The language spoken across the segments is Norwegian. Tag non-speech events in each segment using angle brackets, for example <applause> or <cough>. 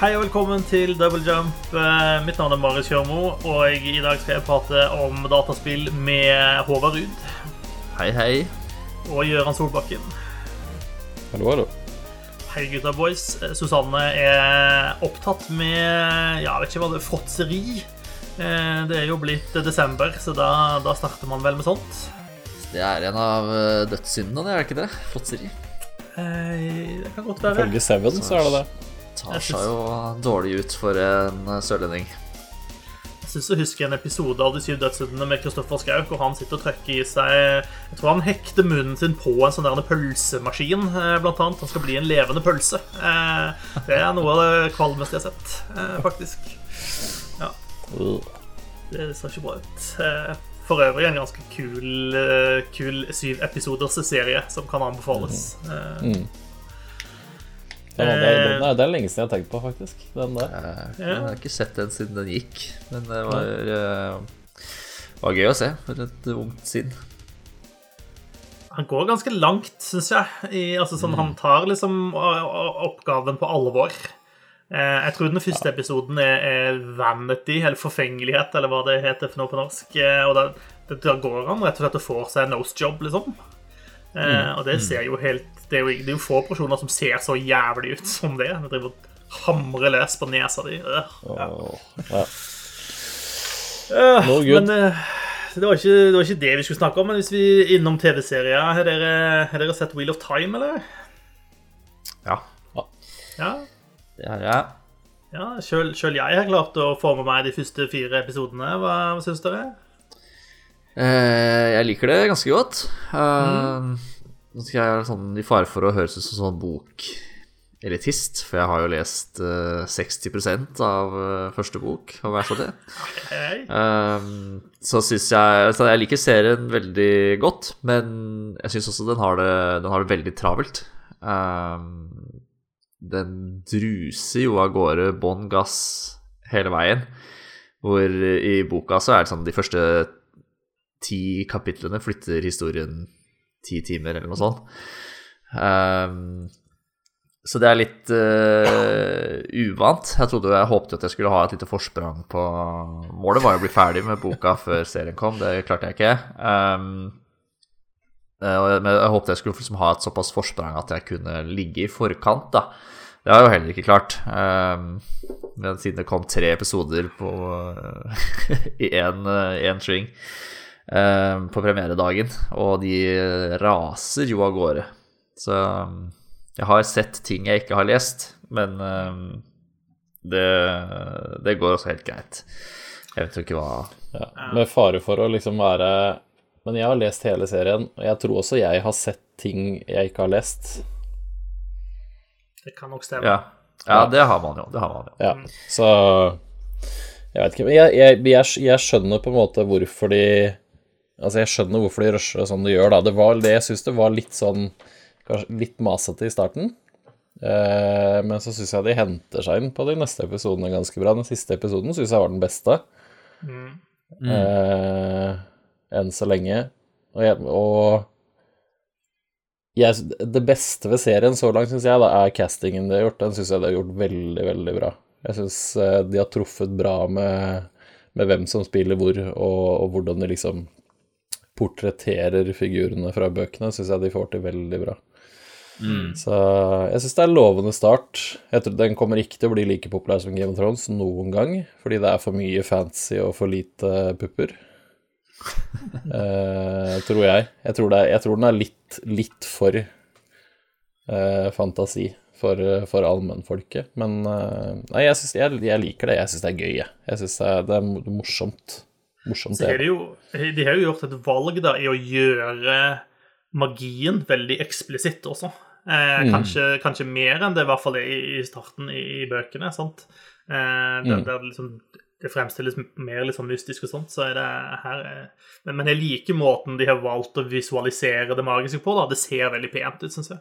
Hei og velkommen til Double Jump. Eh, Mitt navn er Marius Kjørmo, og i dag skal jeg prate om dataspill med Håvard Ruud Hei, hei. og Gøran Solbakken. Hallo, hallo. Hei, gutta boys. Eh, Susanne er opptatt med Ja, vet ikke hva det er fråtseri. Eh, Det er jo blitt desember, så da, da starter man vel med sånt. Det er en av dødssyndene, det er det ikke det? Fråtseri. Eh, Det kan godt være. Ifølge Seven så er det det. Tar Jeg seg jo dårlig ut for en eh, sørlending. Jeg synes jeg husker en episode av De syv dødssyndene med Kristoffer Schau, hvor han sitter og trykker i seg Jeg tror han hekter munnen sin på en sånn der pølsemaskin, eh, blant annet. Han skal bli en levende pølse. Eh, Det er noe av det kvalmeste jeg har sett, eh, faktisk. Ja. Det ser ikke bra ut. For øvrig en ganske kul, kul syv episoders serie som kan anbefales. Eh, Mm. Den, det, den er, det er lenge siden jeg har tenkt på, faktisk. Den der. Eh, Jeg har ikke sett den siden den gikk, men det var, eh, var gøy å se for et ungt sinn. Han går ganske langt, syns jeg. I, altså, sånn, Han tar liksom oppgaven på alvor. Eh, jeg tror den første episoden er, er vanity, eller forfengelighet, eller hva det heter for noe på norsk. Og da, da går han rett og slett og får seg en nosejob, liksom. Eh, og det ser jo helt det er jo, det er jo få personer som ser så jævlig ut som det. Jeg driver og hamrer løs på nesa di. Ja. Åh, ja. Øh, men eh, det, var ikke, det var ikke det vi skulle snakke om. Men hvis vi er innom TV-serier Har dere, har dere sett Wheel of Time, eller? Ja, Ja, det har jeg. ja selv, selv jeg har klart å få med meg de første fire episodene. Hva, hva syns dere? Eh, jeg liker det ganske godt. Eh, Nå skal jeg være sånn i fare for å høres ut som sånn bokelitist, for jeg har jo lest uh, 60 av uh, første bok, om jeg så det. Um, så syns jeg så Jeg liker serien veldig godt, men jeg syns også den har, det, den har det veldig travelt. Um, den druser jo av gårde bånn gass hele veien. Hvor i boka så er det sånn de første ti kapitlene flytter historien ti timer, eller noe sånt. Um, så det er litt uh, uvant. Jeg trodde jeg håpte at jeg skulle ha et lite forsprang på Målet var jo å bli ferdig med boka før serien kom, det klarte jeg ikke. Um, eh, men jeg håpte jeg skulle liksom ha et såpass forsprang at jeg kunne ligge i forkant, da. Det har jeg jo heller ikke klart. Um, men siden det kom tre episoder på, <laughs> i én string um, på premieredagen, og de raser jo av gårde. Så um, jeg har sett ting jeg ikke har lest, men um, det, det går også helt greit. Jeg vet jo ikke hva Ja. Med fare for å liksom være Men jeg har lest hele serien, og jeg tror også jeg har sett ting jeg ikke har lest. Det kan nok stemme. Ja, ja det har man jo. Det har man jo. Ja, så Jeg vet ikke. Men jeg, jeg, jeg, jeg skjønner på en måte hvorfor de Altså, jeg skjønner hvorfor de rusher sånn de gjør, da. Det var det jeg syns det var litt sånn Kanskje litt masete i starten. Eh, men så syns jeg de henter seg inn på de neste episodene ganske bra. Den siste episoden syns jeg var den beste. Eh, enn så lenge. Og, jeg, og jeg, det beste ved serien så langt, syns jeg, da, er castingen de har gjort. Den syns jeg de har gjort veldig, veldig bra. Jeg syns de har truffet bra med, med hvem som spiller hvor, og, og hvordan de liksom portretterer figurene fra bøkene, syns jeg de får til veldig bra. Så jeg syns det er lovende start. Jeg tror Den kommer ikke til å bli like populær som Game of Thrones noen gang, fordi det er for mye fancy og for lite pupper. <laughs> Eh, tror jeg. Jeg tror, det er, jeg tror den er litt, litt for eh, fantasi for, for allmennfolket. Men eh, nei, jeg, synes, jeg, jeg liker det. Jeg syns det er gøy, jeg. Jeg syns det, det er morsomt. Morsomt. Så har det. de, jo, de har jo gjort et valg da, i å gjøre magien veldig eksplisitt også. Eh, kanskje, kanskje mer enn det i hvert fall er i, starten i, i bøkene. sant? Eh, der, der liksom, det fremstilles mer litt sånn mystisk og sånt, så er det her eh, men, men jeg liker måten de har valgt å visualisere det magiske på. da. Det ser veldig pent ut, syns jeg.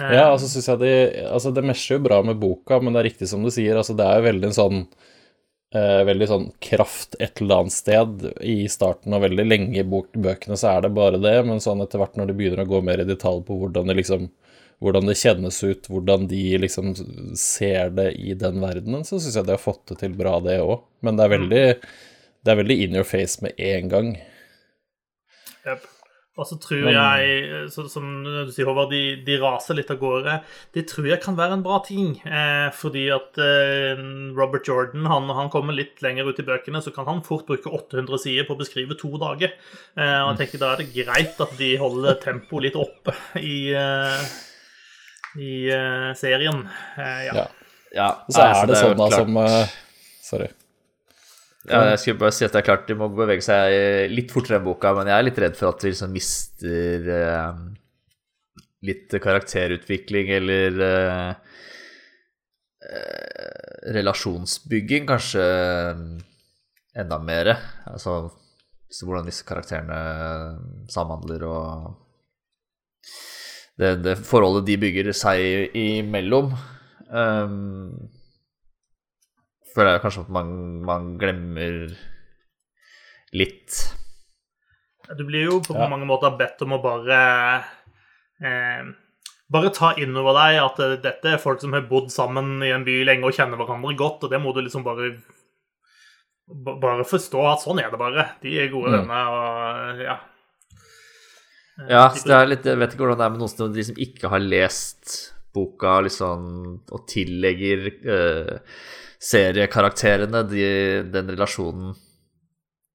Eh, Ja, altså synes jeg de Altså, det mesjer jo bra med boka, men det er riktig som du sier, altså det er jo veldig en sånn eh, Veldig sånn kraft et eller annet sted i starten, og veldig lenge i bøkene så er det bare det, men sånn etter hvert når det begynner å gå mer i detalj på hvordan det liksom hvordan det kjennes ut, hvordan de liksom ser det i den verdenen, så syns jeg de har fått det til bra, det òg. Men det er veldig, det er veldig in your face med en gang. Yep. Og så tror jeg, så, som du sier, Håvard, de, de, raser litt av gårde. Det tror jeg kan være en bra ting. Eh, fordi at eh, Robert Jordan han, han, kommer litt lenger ut i bøkene, så kan han fort bruke 800 sider på å beskrive to dager. Eh, og jeg tenker Da er det greit at de holder tempoet litt oppe i, eh, i eh, serien. Eh, ja. ja. ja. Så er det, det sånn da som Sorry. Ja, jeg skulle bare si at det er klart de må bevege seg litt fortere enn boka, men jeg er litt redd for at vi liksom mister eh, litt karakterutvikling eller eh, eh, relasjonsbygging, kanskje enda mer. Altså hvordan disse karakterene samhandler og det, det forholdet de bygger seg imellom. Um, føler jeg kanskje at man, man glemmer litt. Du blir jo på ja. mange måter bedt om å bare eh, Bare ta inn over deg at dette er folk som har bodd sammen i en by lenge og kjenner hverandre godt, og det må du liksom bare bare forstå at sånn er det bare. De er gode mm. venner og ja. Ja, det er litt, jeg vet ikke hvordan det er med noen de som ikke har lest boka liksom, og tillegger uh, seriekarakterene, de, den relasjonen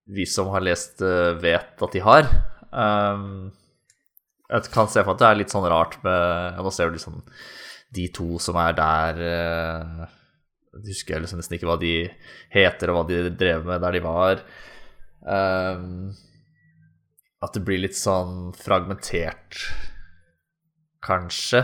vi som har lest, eh, vet at de har. Um, jeg kan se for meg at det er litt sånn rart med Nå ser du liksom de to som er der uh, Jeg husker liksom nesten ikke hva de heter, og hva de drev med der de var. Um, at det blir litt sånn fragmentert, kanskje.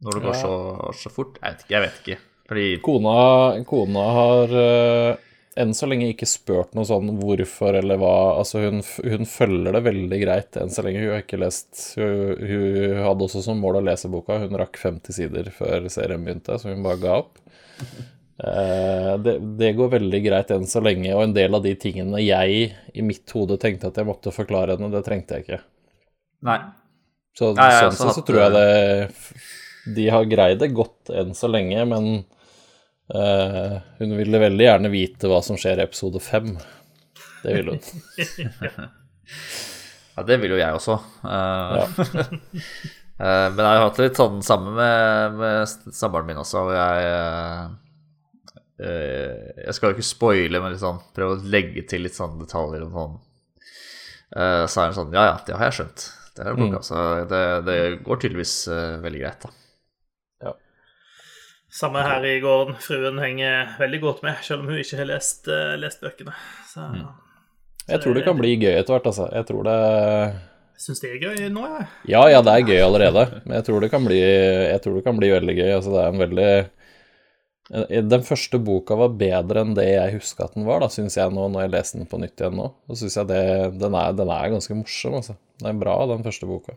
Når det går så, så fort. Jeg vet ikke. Jeg vet ikke. Fordi Kona, kona har uh, enn så lenge ikke spurt noe sånn hvorfor eller hva. Altså hun, hun, følger det veldig greit enn så lenge. Hun har ikke lest Hun, hun hadde også som mål å lese boka. Hun rakk 50 sider før serien begynte, så hun bare ga opp. Uh, <laughs> det, det, går veldig greit enn så lenge, og en del av de tingene jeg i mitt hode tenkte at jeg måtte forklare henne, det trengte jeg ikke. Nei. Så Nei, sånn sett så tror jeg det De har greid det godt enn så lenge, men Uh, hun ville veldig gjerne vite hva som skjer i episode fem. Det ville hun. <laughs> ja, det vil jo jeg også. Uh, ja. uh, <laughs> men jeg har hatt litt sånn samme med, med samboeren min også. Jeg, jeg skal jo ikke spoile, men liksom prøve å legge til litt sånne detaljer. Og sånn. så er hun sånn Ja, ja, det har jeg skjønt. Det, er mm. Det, det går tydeligvis veldig greit, da. Samme her i gården. Fruen henger veldig godt med, selv om hun ikke har lest, uh, lest bøkene. Så, mm. jeg tror det kan bli gøy etter hvert, altså. Jeg tror det Syns det er gøy nå, jeg. Ja, ja, det er gøy allerede. Men jeg tror det kan bli, det kan bli veldig gøy. Altså, det er en veldig den første boka var bedre enn det jeg huska at den var, da, syns jeg nå når jeg leser den på nytt igjen nå. Så syns jeg det, den er, den er ganske morsom, altså. Den er bra, den første boka.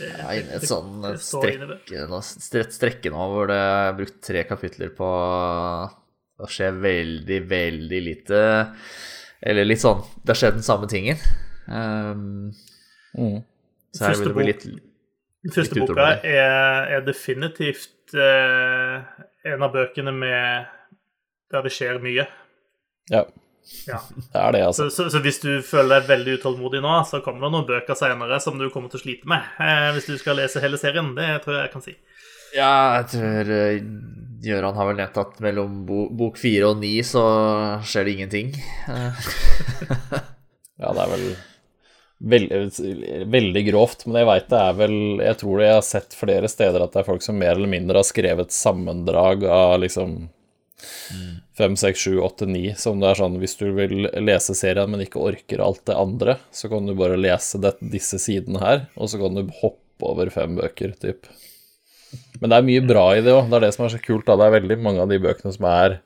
Jeg er inne i et sånn strekke, strekke nå hvor det er brukt tre kapitler på å skje veldig, veldig lite Eller litt sånn Det har skjedd den samme tingen. Um, mm. Så her vil det bli litt Den første boka er, er definitivt uh, en av bøkene med der det skjer mye. Ja. Ja. <laughs> Det er det, altså. Så, så, så, hvis du føler deg veldig utålmodig nå, så kommer det noen bøker senere som du kommer til å slite med eh, hvis du skal lese hele serien. Det tror jeg jeg kan si. Ja, jeg tror uh, Gøran har vel nevnt at mellom bo bok fire og ni så skjer det ingenting. <laughs> ja, det er vel veldig, veldig grovt, men jeg veit det er vel Jeg tror det jeg har sett flere steder at det er folk som mer eller mindre har skrevet sammendrag av liksom Fem, seks, sju, åtte, ni. Som det er sånn hvis du vil lese serien, men ikke orker alt det andre, så kan du bare lese det, disse sidene her, og så kan du hoppe over fem bøker, typ. Men det er mye bra i det òg. Det er det som er så kult. da Det er veldig mange av de bøkene som er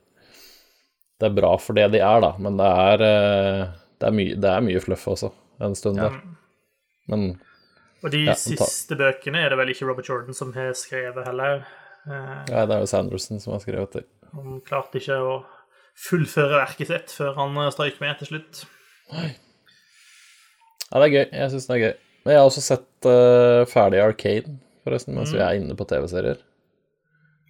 Det er bra for det de er, da, men det er, eh, det er, mye, det er mye fluff også, en stund der. Men Og de ja, siste bøkene er det vel ikke Robert Jordan som har skrevet heller? Ja, det er jo Sanderson som har skrevet det. Han klarte ikke å fullføre verket sitt før han eh, strøyk med til slutt. Nei. Ja, det er gøy. Jeg syns det er gøy. Men jeg har også sett uh, ferdig Arcade, forresten, mens vi er inne på TV-serier.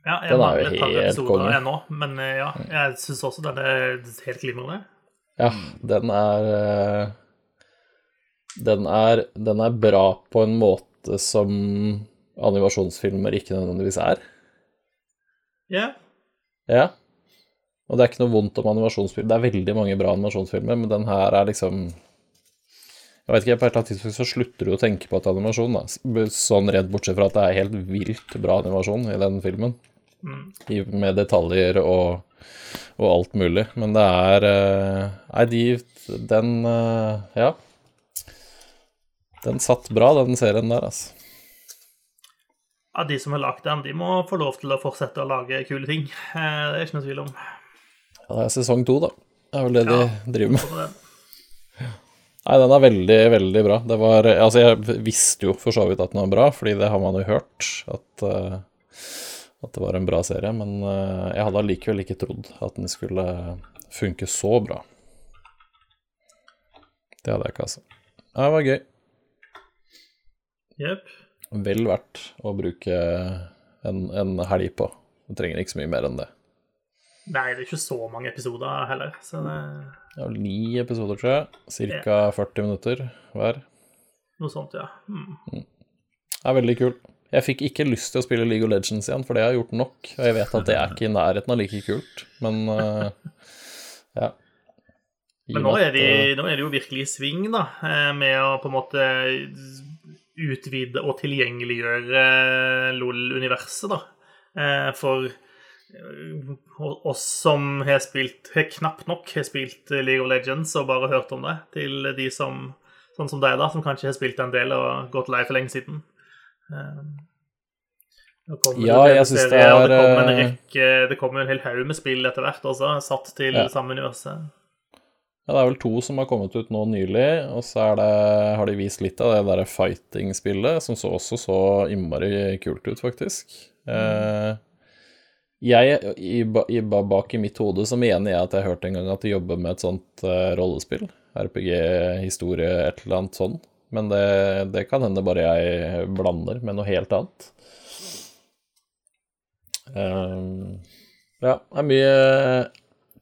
Ja, jeg Den er jo helt konge. ennå, men eh, ja, jeg syns også den er helt glimrende. Ja, den er eh, den er, den er bra på en måte som animasjonsfilmer ikke nødvendigvis er. Ja, Ja. Og det er ikke noe vondt om animasjonsfilmer. Det er veldig mange bra animasjonsfilmer, men den her er liksom Jeg vet ikke, på et eller annet tidspunkt så slutter du å tenke på at animasjon, da. Sånn redd bortsett fra at det er helt vilt bra animasjon i den filmen. I, med detaljer og, og alt mulig. Men det er eh, Nei, de Den eh, Ja. Den satt bra, den serien der, altså. Ja, de som har lagd den, de må få lov til å fortsette å lage kule ting. Eh, Det er ikke noe tvil om. Ja, det er sesong to, da. Det er vel det Ja. de driver med. Nei, den er veldig, veldig bra. Det var Altså, jeg visste jo for så vidt at den var bra, fordi det har man jo hørt, at, eh, at det var en bra serie, men eh, jeg hadde allikevel ikke trodd at den skulle funke så bra. Det hadde jeg ikke, altså. Det var gøy. Jepp. Vel verdt å bruke en, en helg på. Du trenger ikke så mye mer enn det. Nei, det er ikke så mange episoder heller, så det Det er vel ni episoder, tror jeg. Ca. 40 minutter hver. noe sånt, ja. Mm. Det er veldig kul. Jeg fikk ikke lyst til å spille League of Legends igjen, for det har jeg gjort nok. Og jeg vet at det er ikke i nærheten av like kult, men uh, ja. I Men nå er, de, eh, nå er de jo virkelig i sving, da, eh, med å på en måte utvide og tilgjengeliggjøre LOL-universet, da. Eh, For eh, oss som har spilt, har knapt nok har spilt League of Legends og bare hørt om det, til de som, sånn som deg, da, som kanskje har spilt en del og gått lei for lenge siden. Eh, Ja, jeg synes det TV-serier, det kom kommer en eh, rekke Det kommer en hel haug med spill etter hvert også, satt til Ja. samme universet. Ja, det er vel to som har kommet ut nå nylig, og så det, har de vist litt av det der fighting-spillet, som så også så innmari kult ut, faktisk. Mm. jeg, i, i, bak i mitt hode, så mener jeg at jeg hørte en gang at de jobber med et sånt uh, rollespill. RPG-historie, et eller annet sånn. Men det, det kan hende bare jeg blander med noe helt annet. Um, ja, det er mye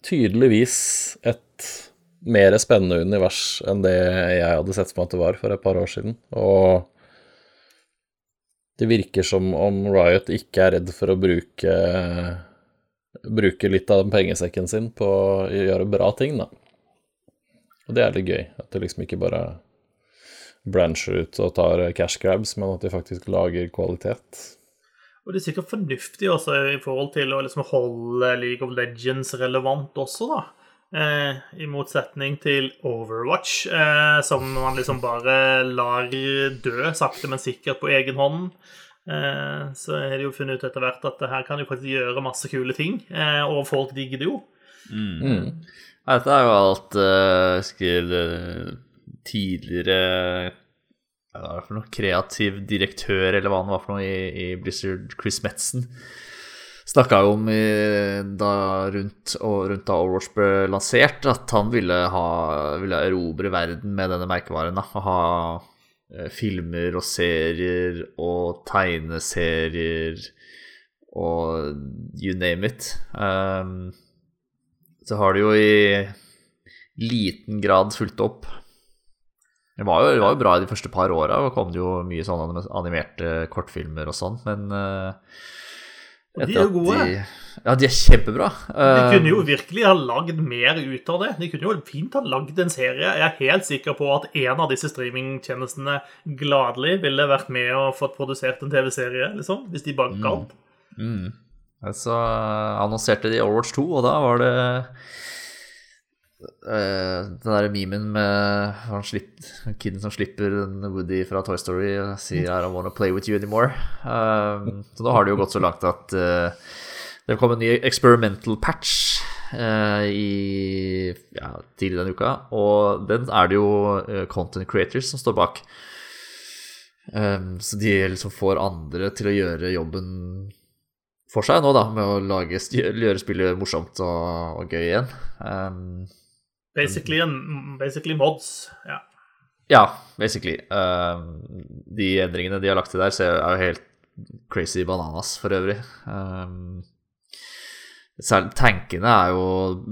tydeligvis et mer spennende univers enn det jeg hadde sett for meg at det var for et par år siden. Og det virker som om Riot ikke er redd for å bruke bruke litt av den pengesekken sin på å gjøre bra ting, da. Og det er litt gøy, at det liksom ikke bare brancher ut og tar cash grabs, men at de faktisk lager kvalitet. Og det er sikkert fornuftig også i forhold til å liksom holde League of Legends relevant også, da. Eh, I motsetning til Overwatch, eh, som man liksom bare lar dø sakte, men sikkert på egen hånd. Eh, så er det jo funnet ut etter hvert at det her kan jo faktisk gjøre masse kule ting, eh, og folk digger det jo. Mm. Ja, Dette er jo alt uh, jeg husker eh, tidligere Hva er det for noe? Kreativ direktør, eller hva han var for noe, i, i Blizzard, Chris Metzen. Snakka jo om i, da rundt, rundt da Overwatch ble lansert, at han ville, ha, ville erobre verden med denne merkevaren. Da. Ha eh, filmer og serier og tegneserier og you name it. Um, så har det jo i liten grad fulgt opp. Det var jo, det var jo bra i de første par åra, og kom det jo mye sånne animerte kortfilmer og sånn, men eh, Og de er gode. De, ja, de er kjempebra. De Eh, kunne jo virkelig ha lagd mer ut av det. De kunne jo fint ha lagd en serie. Jeg er helt sikker på at en av disse streamingtjenestene gladelig ville vært med og fått produsert en TV-serie, liksom, hvis de bare opp Mm. Så annonserte de Overwatch 2, og da var det eh, den derre memen med han kiden som slipper Woody fra Toy Story og sier I don't wanna play with you anymore. Um, så da har det jo gått så langt at uh, det kom en ny experimental patch uh, i ja, tidlig denne uka, og den er det jo eh, content creators som står bak. Um, så de liksom får andre til å gjøre jobben for seg nå, da, med å lage, gjøre spillet morsomt og, og gøy igjen. Um, Basically, en, basically mods. Ja. Ja, basically. Uh, de endringene de har lagt til der, ser, er jo helt crazy bananas for øvrig. Um, Særlig tankene er jo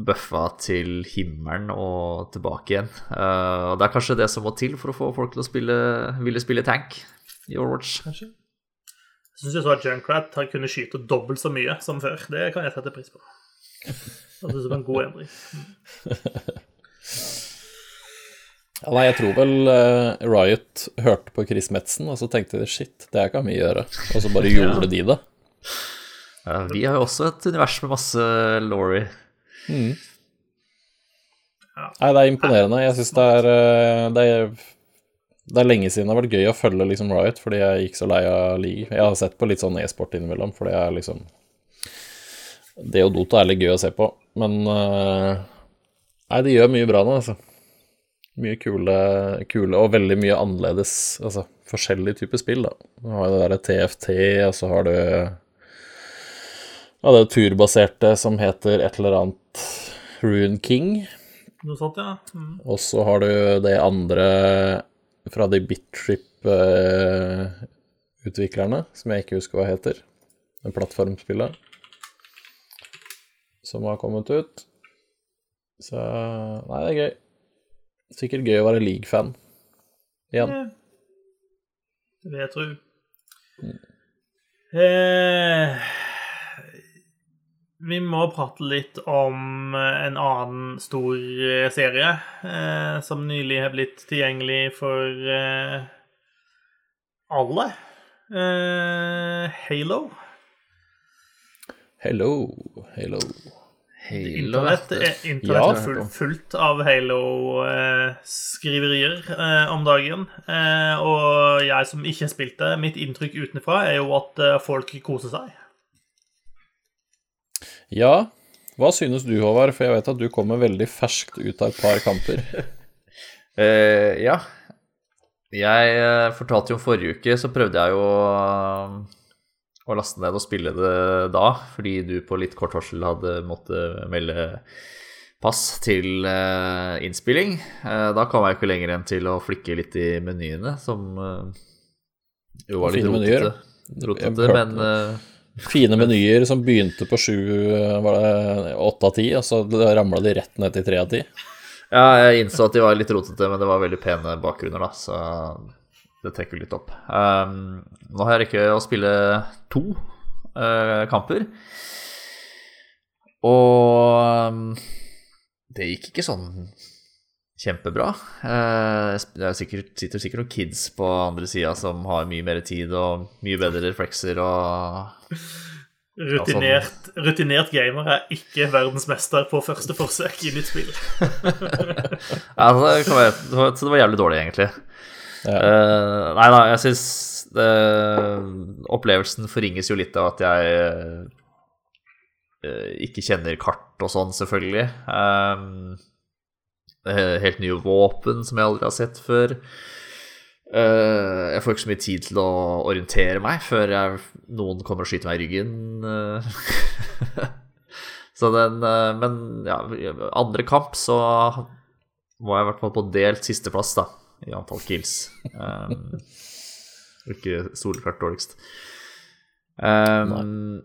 bøffa til himmelen og tilbake igjen. Uh, og Det er kanskje det som må til for å få folk til å spille, ville spille tank i Overwatch. Kanskje. Jeg syns jeg så at Junkrat har kunnet skyte dobbelt så mye som før. Det kan jeg sette pris på. Det var en god endring. <laughs> Ja, nei, jeg tror vel uh, Riot hørte på Chris Metzen, og så tenkte de shit, det kan vi gjøre. Og så bare <laughs> gjorde de det. Ja, vi har jo også et univers med masse Laurie. Nei, det er imponerende. Jeg syns det er eh, det det er lenge siden det har vært gøy å følge liksom Riot, fordi jeg gikk så lei av league. Jeg har sett på litt sånn e-sport innimellom, for det er liksom Det og Dota er litt gøy å se på, men eh, Nei, de gjør mye bra nå, altså. Mye kule, kule og veldig mye annerledes, altså forskjellige typer spill, da. Du har jo det derre TFT, og så har du Ja, det turbaserte som heter et eller annet Rune King. Noe sånt, ja. Mm. Og så har du det andre fra de Bittrip-utviklerne, som jeg ikke husker hva heter. Det plattformspillet som har kommet ut. Så Nei, det er gøy. Sikkert gøy å være league-fan igjen. Ja. Det vil jeg tro. Eh, vi må prate litt om en annen stor eh, serie eh, som nylig har blitt tilgjengelig for eh, alle. Eh, Halo. Hello, hello. Internett er, internett Ja. er full, fullt av Halo-skriverier eh, om dagen. Eh, og jeg som ikke har spilt det, mitt inntrykk utenfra er jo at eh, folk koser seg. Ja, hva synes du, Håvard? For jeg vet at du kommer veldig ferskt ut av et par kamper. <laughs> Eh, ja. Jeg eh, fortalte jo forrige uke, så prøvde jeg jo eh, å laste ned og spille det da, fordi du på litt kort varsel hadde måttet melde pass til eh, innspilling. Eh, da kom jeg ikke lenger enn til å flikke litt i menyene, som eh, jo var litt rotete. rotete men Fine menyer som begynte på sju, var det åtte av ti, og så ramla de rett ned til tre av ti. Ja, jeg innså at de var litt rotete, men det var veldig pene bakgrunner, da, så det trekker litt opp. Um, nå har jeg rekket å spille to uh, kamper, og um, det gikk ikke sånn kjempebra. Uh, det er sikkert, sitter sikkert noen kids på andre sida som har mye mer tid og mye bedre reflekser og <laughs> Rutinert, rutinert gamer er ikke verdensmester på første forsøk i nytt spill. <laughs> Ja, så det, være, så det var jævlig dårlig, egentlig. Ja. Eh, nei da, jeg syns opplevelsen forringes jo litt av at jeg uh, ikke kjenner kart og sånn, selvfølgelig. Eh, helt nye våpen som jeg aldri har sett før. Eh, jeg får ikke så mye tid til å orientere meg før jeg, noen kommer og skyter meg i ryggen. eh. <laughs> så den eh, Men ja, andre kamp så var jeg i hvert fall på delt sisteplass, da, i antall kills. Um, ikke soleklart dårligst. Um,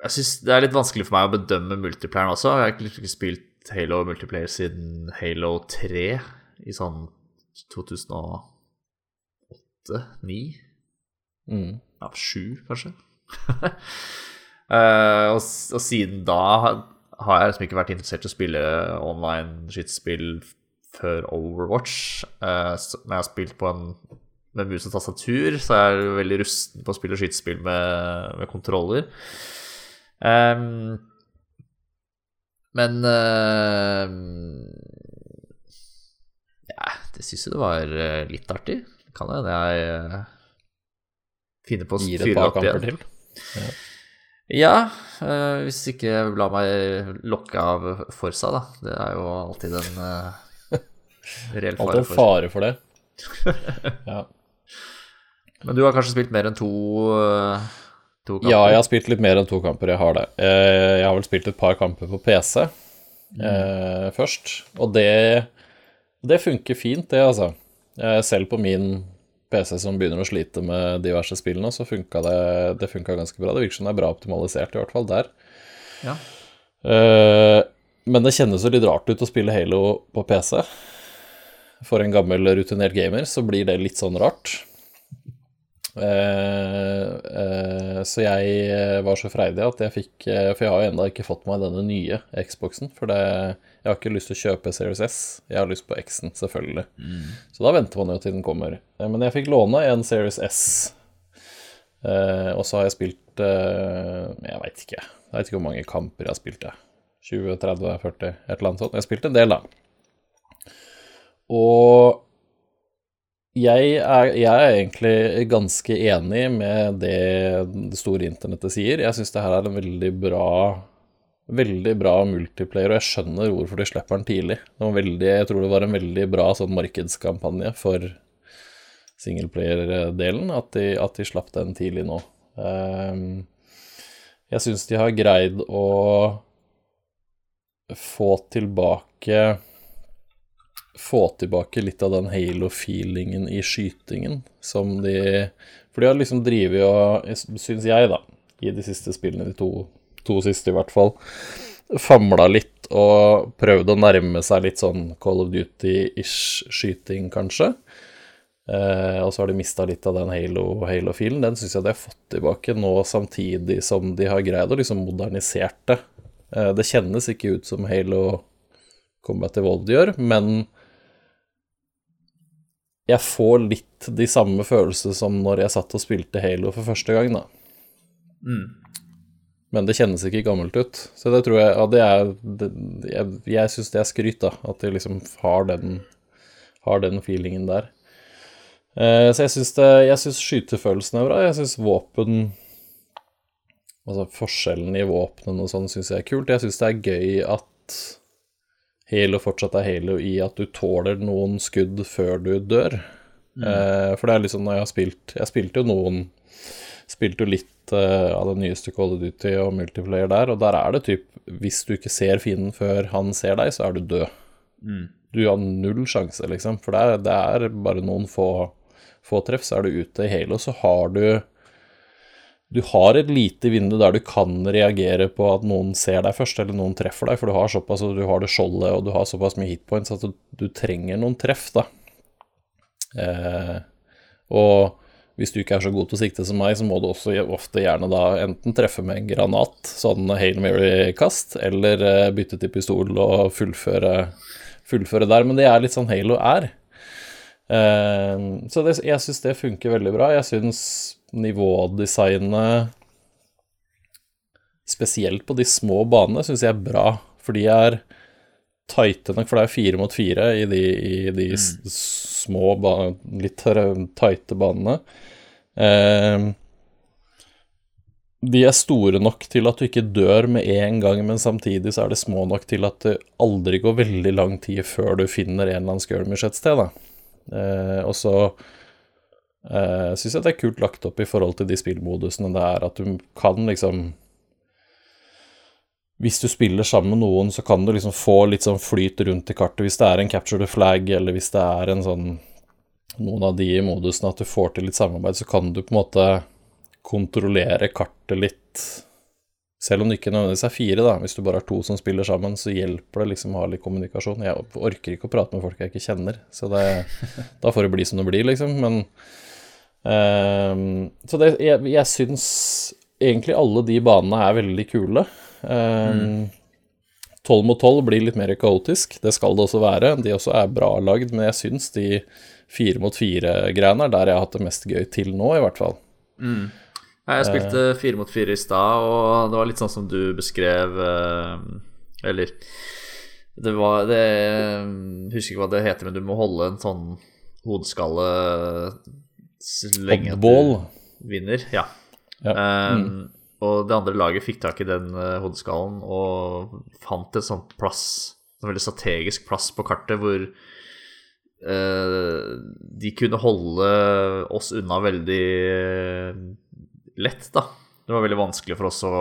jeg syns det er litt vanskelig for meg å bedømme multiplayeren også. Jeg har ikke, ikke spilt Halo multiplayer siden Halo 3 i sånn 2008-2009. Mm. Ja, 7, kanskje. uh, <laughs> og, og siden da har har jeg liksom ikke vært interessert i å spille online skytespill før Overwatch. Eh, men jeg har spilt på en med mus og tastatur, så jeg er veldig rusten på å spille skytespill med, med kontroller. Um, men uh, Ja, det syns jeg det var eh, litt artig. Kan hende jeg uh, finner på å fyre opp igjen. til. Ja, uh, hvis ikke lar meg lokke av Forsa, da. Det er jo alltid en uh, reell fare en for. fare for det. <laughs> Ja. Men du har kanskje spilt mer enn to, eh, to kamper? Ja, jeg har spilt litt mer enn to kamper, jeg har det. Eh, Jeg har vel spilt et par kamper på PC Mm. eh, først, og det Det funker fint, det, altså. Eh, Selv på min PC som begynner å slite med diverse spill nå, så funka det, det funka ganske bra. Det virker som det er bra optimalisert, i hvert fall der. Ja. Eh, men det kjennes jo litt rart ut å spille Halo på PC. For en gammel, rutinert gamer så blir det litt sånn rart. Eh, eh, så jeg eh, var så freidig at jeg fikk For jeg har jo ennå ikke fått meg denne nye Xboxen. For det, jeg har ikke lyst til å kjøpe Series S. Jeg har lyst på X-en, selvfølgelig. Så da venter man jo til den kommer. Men jeg fikk låne en Series S. Eh, og så har jeg spilt Jeg veit ikke. Jeg vet ikke hvor mange kamper jeg har spilt. Jeg. 20, 30, 40, et eller annet sånt. Jeg har spilt en del, da. Og jeg er, jeg er egentlig ganske enig med det det store internettet sier. Jeg syns det her er en veldig bra Veldig bra multiplayer, og jeg skjønner hvorfor de slipper den tidlig. Veldig, jeg tror det var en veldig bra sånn markedskampanje for singleplayer-delen, at, at de slapp den tidlig nå. Ehm, jeg syns de har greid å få tilbake Få tilbake litt av den halo-feelingen i skytingen som de For de har liksom drevet og, syns jeg, da, i de siste spillene, de to, to siste i hvert fall, famla litt og prøvd å nærme seg litt sånn Call of Duty-ish skyting, kanskje. Eh, og så har de mista litt av den halo- halo-filen. den syns jeg de har fått tilbake nå, samtidig som de har greid å liksom modernisert det. Eh, det kjennes ikke ut som Halo Combat Evolved gjør, men jeg får litt de samme følelsene som når jeg satt og spilte Halo for første gang, da. Men det kjennes ikke gammelt ut. Så det tror jeg ja, det er det, Jeg, jeg syns det er skryt, da. At de liksom har den, har den feelingen der. Eh, så Jeg syns skytefølelsen er bra. Jeg syns våpen Altså forskjellen i våpnene og sånn syns jeg er kult. Jeg syns det er gøy at Halo fortsatt er Halo i at du tåler noen skudd før du dør. Eh, for det er liksom når jeg har spilt Jeg spilte jo noen Spilte jo litt eh, av det nyeste Call of Duty og multiplayer der, og der er det typ Hvis du ikke ser fienden før han ser deg, så er du død. Du har null sjanse, liksom. For det er, det er bare noen få, få treff, så er du ute. I Halo så har du du har et lite vindu der du kan reagere på at noen ser deg først, eller noen treffer deg, for du har såpass, du har det skjoldet, og du har såpass mye hitpoints at du, trenger noen treff, da. Eh, og hvis du ikke er så god til å sikte som meg, så må du også ofte gjerne da enten treffe med en granat, sånn Hail Mary-kast, eller eh, bytte til pistol og fullføre, fullføre der. Men det er litt sånn Halo er. Eh, så det, jeg syns det funker veldig bra. Jeg syns nivådesignet Spesielt på de små banene syns jeg er bra, for de er tighte nok, for det er fire mot fire i de, i de mm. små, litt tighte banene. Eh, de er store nok til at du ikke dør med en gang, men samtidig så er det små nok til at det aldri går veldig lang tid før du finner en eller annen skirmish et sted, da. Eh, og så uh, syns jeg det er kult lagt opp i forhold til de spillmodusene det er, at du kan liksom Hvis du spiller sammen med noen, så kan du liksom få litt sånn flyt rundt i kartet. Hvis det er en capture the flag, eller hvis det er en sånn noen av de modusene at du får til litt samarbeid, så kan du på en måte kontrollere kartet litt. Selv om det ikke nødvendigvis er fire, da. Hvis du bare har to som spiller sammen, så hjelper det liksom å ha litt kommunikasjon. Jeg orker ikke å prate med folk jeg ikke kjenner, så det, da får det bli som det blir, liksom. Men ehm, Så det, jeg, jeg syns egentlig alle de banene er veldig kule. Tolv 12 mot 12 blir litt mer kaotisk, det skal det også være. De også er bra lagd, men jeg syns de fire mot fire-greiene er der jeg har hatt det mest gøy til nå, i hvert fall. Mm. Jeg spilte fire mot fire i stad, og det var litt sånn som du beskrev eh, Eller Det var det Jeg husker ikke hva det heter, men du må holde en sånn hodeskalle så lenge at Oddball. du vinner. Ja. Ja. Eh, Og det andre laget fikk tak i den eh, hodeskallen og fant en sånn plass, en veldig strategisk plass på kartet hvor uh, de kunne holde oss unna veldig lett, da. Det var veldig vanskelig for oss å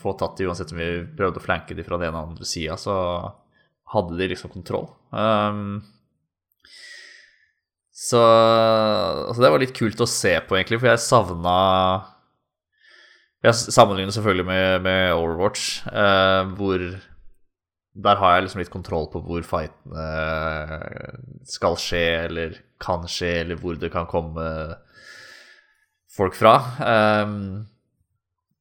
få tatt de uansett om vi prøvde å flanke de fra den ene og andre sida. Så hadde de liksom kontroll. Um, så altså det var litt kult å se på, egentlig, for jeg savna Jeg sammenligner selvfølgelig med, med Overwatch, eh, hvor Der har jeg liksom litt kontroll på hvor fightene skal skje, eller kan skje, eller hvor det kan komme folk fra. Um,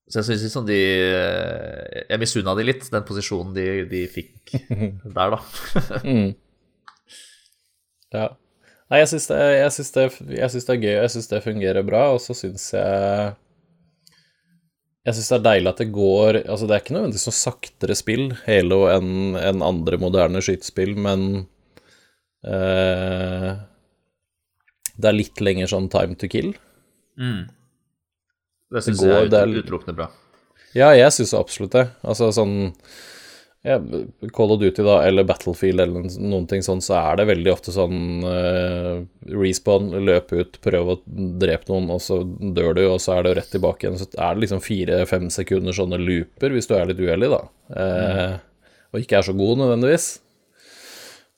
så jeg syns liksom de Jeg misunna de litt, den posisjonen de, de fikk <laughs> der, da. mm. <laughs> Ja. Nei, jeg syns det, det, det er gøy, og jeg syns det fungerer bra, og så syns jeg Jeg syns det er deilig at det går Altså, det er ikke nødvendigvis noe saktere spill, Halo, enn en andre moderne skytespill, men eh, Det er litt lenger sånn time to kill. Mm. Det syns jeg er- utelukkende bra. Ja, jeg syns absolutt det. Altså sånn ja, Call of Duty, da, eller Battlefield, eller noen ting sånn, så er det veldig ofte sånn uh, respawn, løp ut, prøv å drepe noen, og så dør du, og så er det rett tilbake igjen. Så er det liksom fire-fem sekunder sånne looper, hvis du er litt uheldig, da. Eh, Og ikke er så god, nødvendigvis.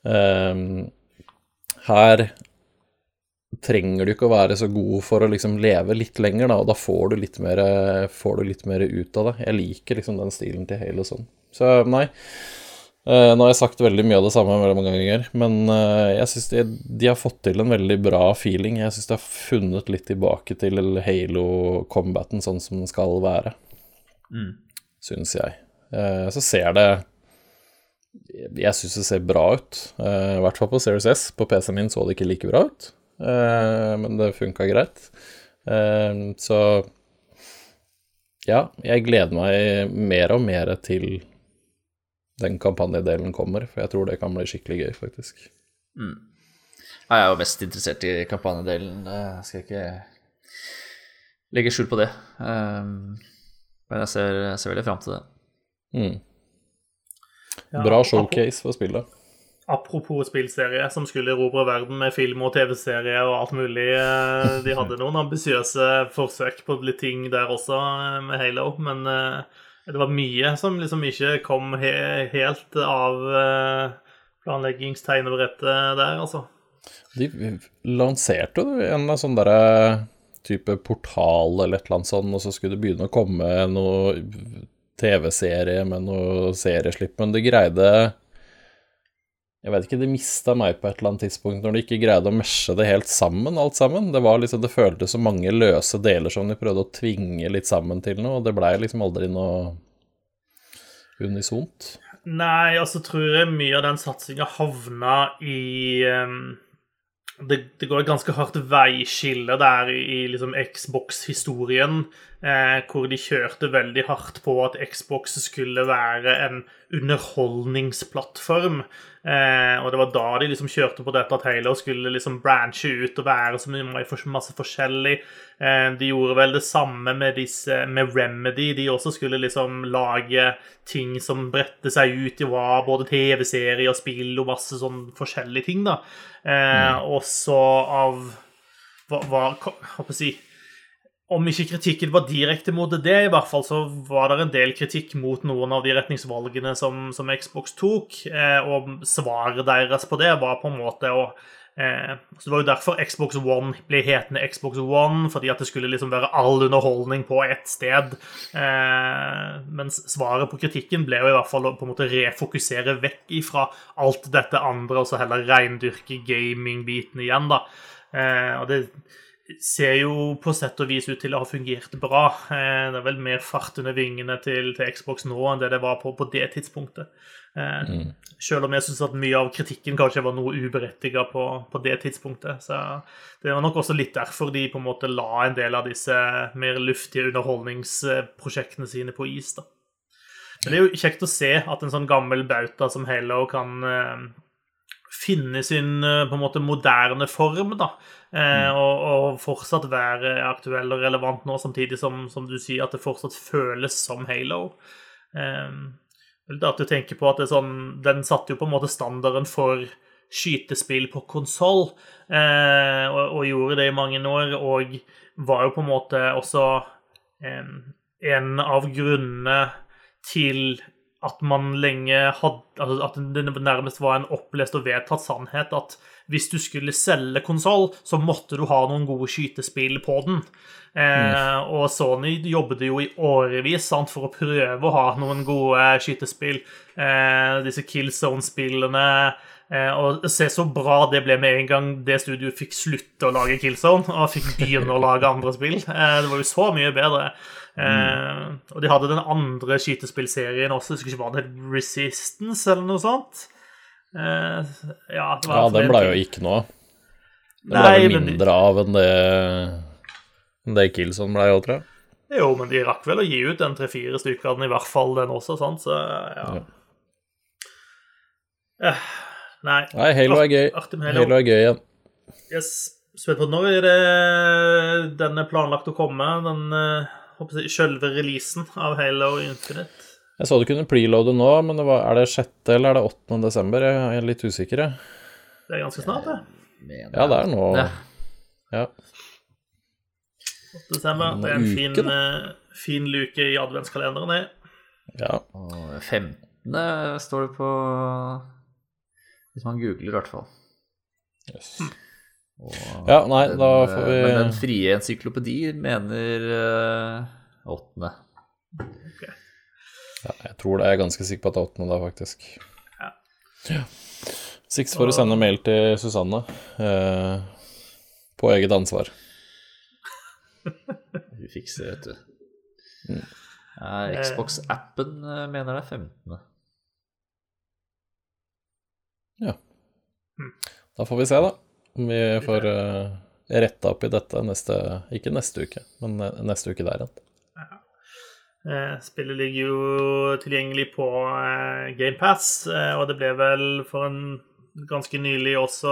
Uh, her trenger du ikke å være så god for å liksom leve litt lenger, da, og da får du litt mer, får du litt mer ut av det. Jeg liker liksom den stilen til Halo sånn. Så nei. Uh, nå har jeg sagt veldig mye av det samme veldig mange ganger, men uh, jeg syns de, de har fått til en veldig bra feeling. Jeg syns de har funnet litt tilbake til Halo-combaten sånn som den skal være, Mm. syns jeg. Uh, så ser det Jeg syns det ser bra ut. I hvert fall på Series S. På PC-en min så det ikke like bra ut, men det funka greit. Så ja, jeg gleder meg mer og mer til den kampanjedelen kommer, for jeg tror det kan bli skikkelig gøy, faktisk. Mm. Ja, Jeg er jo mest interessert i kampanjedelen. Jeg skal ikke legge skjul på det. Um, men jeg ser, jeg ser veldig fram til det. Mm. Ja, Bra showcase for spillet. Apropos spillserie som skulle erobre verden med film og TV-serie og alt mulig. eh, De hadde <laughs> noen ambisiøse forsøk på litt ting der også eh, med Halo, men eh, det var mye som liksom ikke kom he helt av eh, planleggingstegnebrettet der, altså. De lanserte jo en sånn derre type portal eller et eller annet sånt, og så skulle det begynne å komme noe TV-serie med noe serieslipp, men det greide Jeg vet ikke, det mista meg på et eller annet tidspunkt når de ikke greide å mesje det helt sammen, alt sammen. Det var liksom, det føltes som mange løse deler som de prøvde å tvinge litt sammen til noe, og det blei liksom aldri noe unisont. Nei, altså tror jeg mye av den satsinga havna i um, det, det går et ganske hardt veiskille der i liksom Xbox-historien, eh, hvor de kjørte veldig hardt på at Xbox skulle være en underholdningsplattform. Eh, og det var da de liksom kjørte på dette at Halo skulle liksom branche ut og være så mye masse forskjellig. Eh, de gjorde vel det samme med, disse, med Remedy. De også skulle liksom lage ting som bredte seg ut i hva både TV-serier, og spill og masse sånn forskjellige ting, da. Eh, Også av hva, hva Hva skal jeg si om ikke kritikken var direkte mot det, i hvert fall så var det en del kritikk mot noen av de retningsvalgene som, som Xbox tok, eh, og svaret deres på det var på en måte å eh, så Det var jo derfor Xbox One ble hetende Xbox One, fordi at det skulle liksom være all underholdning på ett sted. Eh, mens svaret på kritikken ble jo i hvert fall å på en måte refokusere vekk ifra alt dette andre, og så heller reindyrke gaming-biten igjen, da. Eh, og det ser jo på sett og vis ut til å ha fungert bra. Eh, Det er vel mer fart under vingene til, til Xbox nå enn det det var på, på det tidspunktet. Eh, Mm. Selv om jeg syns at mye av kritikken kanskje var noe uberettiga på, på det tidspunktet. Så det var nok også litt derfor de på en måte la en del av disse mer luftige underholdningsprosjektene sine på is. da. Men det er jo kjekt å se at en sånn gammel bauta som Halo kan eh, finne sin på en måte moderne form, da. Eh, og, og fortsatt være aktuell og relevant nå, samtidig som, som du sier, at det fortsatt føles som Halo. Eh, det at du tenker på at det er sånn, Den satte jo på en måte standarden for skytespill på konsoll, eh, og, og gjorde det i mange år, og var jo på en måte også eh, en av grunnene til at man lenge hadde altså At det nærmest var en opplest og vedtatt sannhet at hvis du skulle selge konsoll, så måtte du ha noen gode skytespill på den. Eh, og Sony jobbet jo i årevis sant, for å prøve å ha noen gode skytespill. Eh, disse Killzone-spillene. Eh, og se så bra det ble med en gang det studioet fikk slutte å lage Killzone og fikk begynne å lage andre spill. Eh, det var jo så mye bedre. Eh, og de hadde den andre skytespillserien også, jeg husker ikke hva det Resistance eller noe sånt. Eh, ja, det Ja, den ble jo ikke noe av. Den ble Nei, vel men de- mindre av enn det, enn det Kilson ble, jo, tror jeg. Jo, men de rakk vel å gi ut en tre-fire stykker av den, i hvert fall den også, sant, så ja. Eh, nei. Nei, Halo er gøy. Halo. Er gøy igjen. Yes. Spent på når er det den er planlagt å komme, den eh, jeg, selve releasen av Halo Infinite? Jeg så du kunne preloade nå, men det var, er det 6. eller er det 8. desember? Jeg er litt usikker, jeg. Det er ganske snart, det. Mener Ja, det er nå. Ja. Ja. 8. desember. Det er en Uke, fin, da. eh, fin luke i adventskalenderen, det. ja. Og 15. står det på Hvis man googler, i hvert fall. Yes. Og Ja, nei, den, da får vi Men den frie encyklopedi mener eh, åttende. Ja, Jeg tror det. Jeg er ganske sikker på at det er 8. da, faktisk. Ja. Ja. Six for å sende mail til Susanne eh, på eget ansvar. <laughs> Vi fikser, vet du. Mm. Ja, Xbox-appen eh, mener det er 15. Ja. Da får vi se, da. Om vi får uh, retta opp i dette neste Ikke neste uke, men eh, neste uke der igjen. Eh, Spillet ligger jo tilgjengelig på eh, GamePass, og det ble vel for en ganske nylig også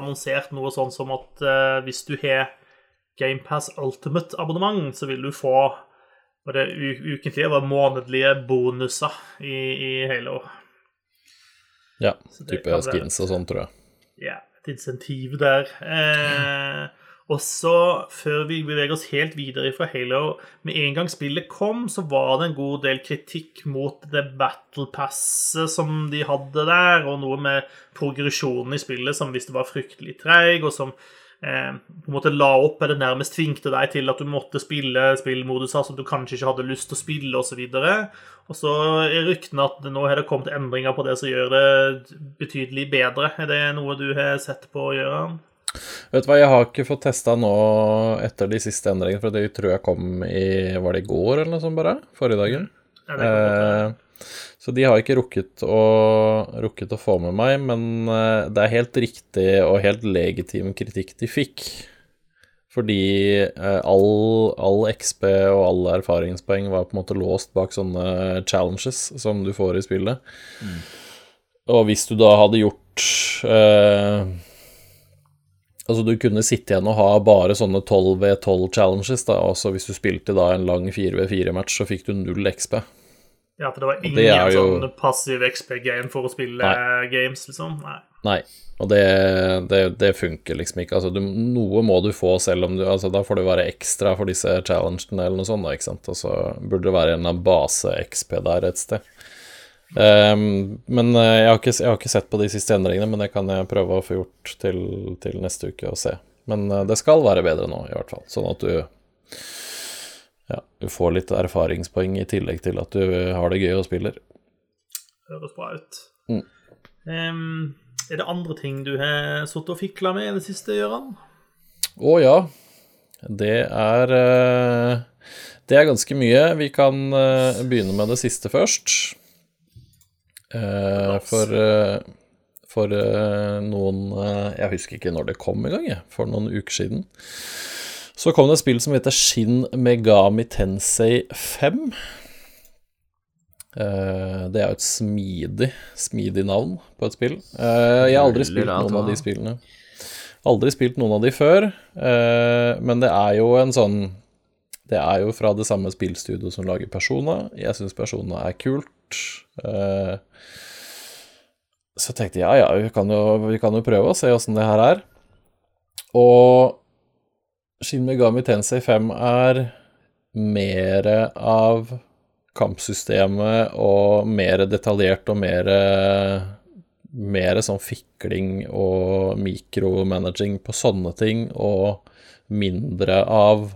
annonsert noe sånn som at eh, hvis du har GamePass Ultimate-abonnement, så vil du få var det ukentlige eller månedlige bonuser i, i Halo. Ja, type skins og sånn, tror jeg. Ja, et insentiv der. Eh, og så, før vi beveger oss helt videre fra Halo Med en gang spillet kom, så var det en god del kritikk mot det battle passet som de hadde der, og noe med progresjonen i spillet som hvis det var fryktelig treig, og som eh, på en måte la opp eller nærmest tvingte deg til at du måtte spille spillmoduser som du kanskje ikke hadde lyst til å spille, osv. Og så er ryktene at nå har det kommet endringer på det som gjør det betydelig bedre. Er det noe du har sett på å gjøre? Vet du hva, jeg har ikke fått testa nå etter de siste endringene, for det tror jeg kom i Var det i går eller noe sånt, bare? Forrige dagen? Ja. Eh, så de har ikke rukket å, rukket å få med meg, men eh, det er helt riktig og helt legitim kritikk de fikk. Fordi eh, all, all XP og alle erfaringspoeng var på en måte låst bak sånne challenges som du får i spillet. Og hvis du da hadde gjort eh, Altså, du kunne sitte igjen og ha bare sånne 12v12 challenges, da. Altså hvis du spilte da en lang 4v4-match, så fikk du null XP. Ja, for det var ingen det jo- sånn passiv XP-game for å spille Nei. games, liksom? Nei. Nei, og det, det, det funker liksom ikke. Altså, du, noe må du få selv om du Altså, da får du være ekstra for disse challengene eller noe sånt, da, ikke sant. Og så burde det være en base-XP der et sted. Ehm, men eh, jeg har, ikke, jeg har ikke sett på de siste endringene, men det kan jeg prøve å få gjort til, til neste uke og se. Men eh, det skal være bedre nå, i hvert fall. Sånn at du ja, du får litt erfaringspoeng i tillegg til at du har det gøy og spiller. Høres bra ut. Mm. Um, er det andre ting du har sittet og fikla med i det siste, Gøran? Å ja. Det er eh, Det er ganske mye. Vi kan begynne med det siste først. Eh, For eh, For eh, noen eh, Jeg husker ikke når det kom i gang. For noen uker siden. Så kom det et spill som heter Shin Megami Tensei 5. Eh, Det er jo et smidig, smidig navn på et spill. Jeg har aldri spilt noen av de spillene. Aldri spilt noen av de før, men det er jo en sånn Det er jo fra det samme spillstudioet som lager Persona. Jeg syns Persona er kult. Så Så jeg tenkte ja, ja, vi kan jo, vi kan jo prøve å se åssen det her er. Og Shin Megami Tensei 5 er mer av kampsystemet og mer detaljert og mer mer sånn fikling og mikromanaging på sånne ting, og mindre av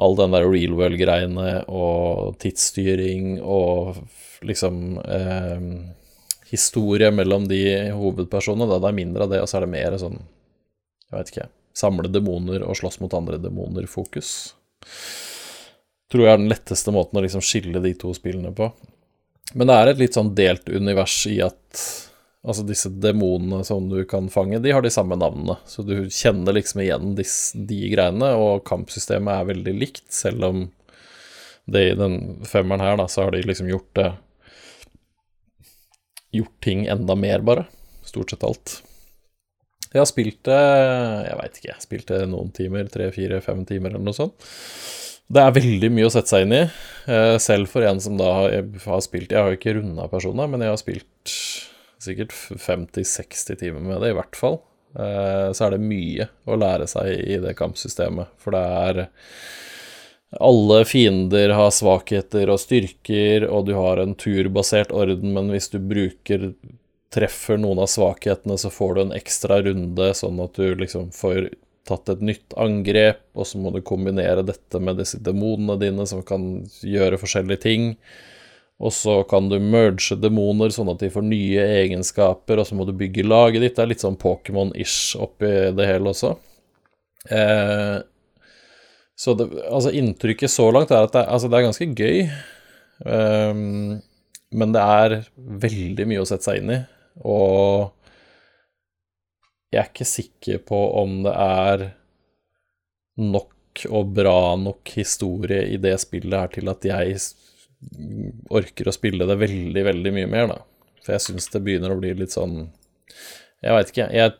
all den der real world-greiene og tidsstyring og liksom eh, historie mellom de hovedpersonene. Da det er mindre av det, og så er det mer sånn, jeg veit ikke, samle demoner og slåss mot andre demoner-fokus. Tror jeg er den letteste måten å liksom skille de to spillene på. Men det er et litt sånn delt univers i at altså disse demonene som du kan fange, de har de samme navnene. Så du kjenner liksom igjen disse, de greiene, og kampsystemet er veldig likt, selv om det i den femmeren her, da, så har de liksom gjort det Gjort ting enda mer, bare. Stort sett alt. Jeg har spilt det Jeg veit ikke, jeg spilte noen timer, tre, fire, fem timer eller noe sånt. Det er veldig mye å sette seg inn i, eh, selv for en som da har spilt Jeg har jo ikke runda personer, men jeg har spilt sikkert 50-60 timer med det, i hvert fall. Eh, så er det mye å lære seg i det kampsystemet, for det er alle fiender har svakheter og styrker, og du har en turbasert orden, men hvis du bruker treffer noen av svakhetene, så får du en ekstra runde, sånn at du liksom får tatt et nytt angrep, og så må du kombinere dette med disse demonene dine, som kan gjøre forskjellige ting. Og så kan du merge demoner sånn at de får nye egenskaper, og så må du bygge laget ditt. Det er litt sånn Pokémon-ish oppi det hele også. Eh, så det, altså inntrykket så langt er at det, altså det er ganske gøy. Um, men det er veldig mye å sette seg inn i. Og jeg er ikke sikker på om det er nok og bra nok historie i det spillet her til at jeg orker å spille det veldig, veldig mye mer, da. For jeg syns det begynner å bli litt sånn Jeg veit ikke, jeg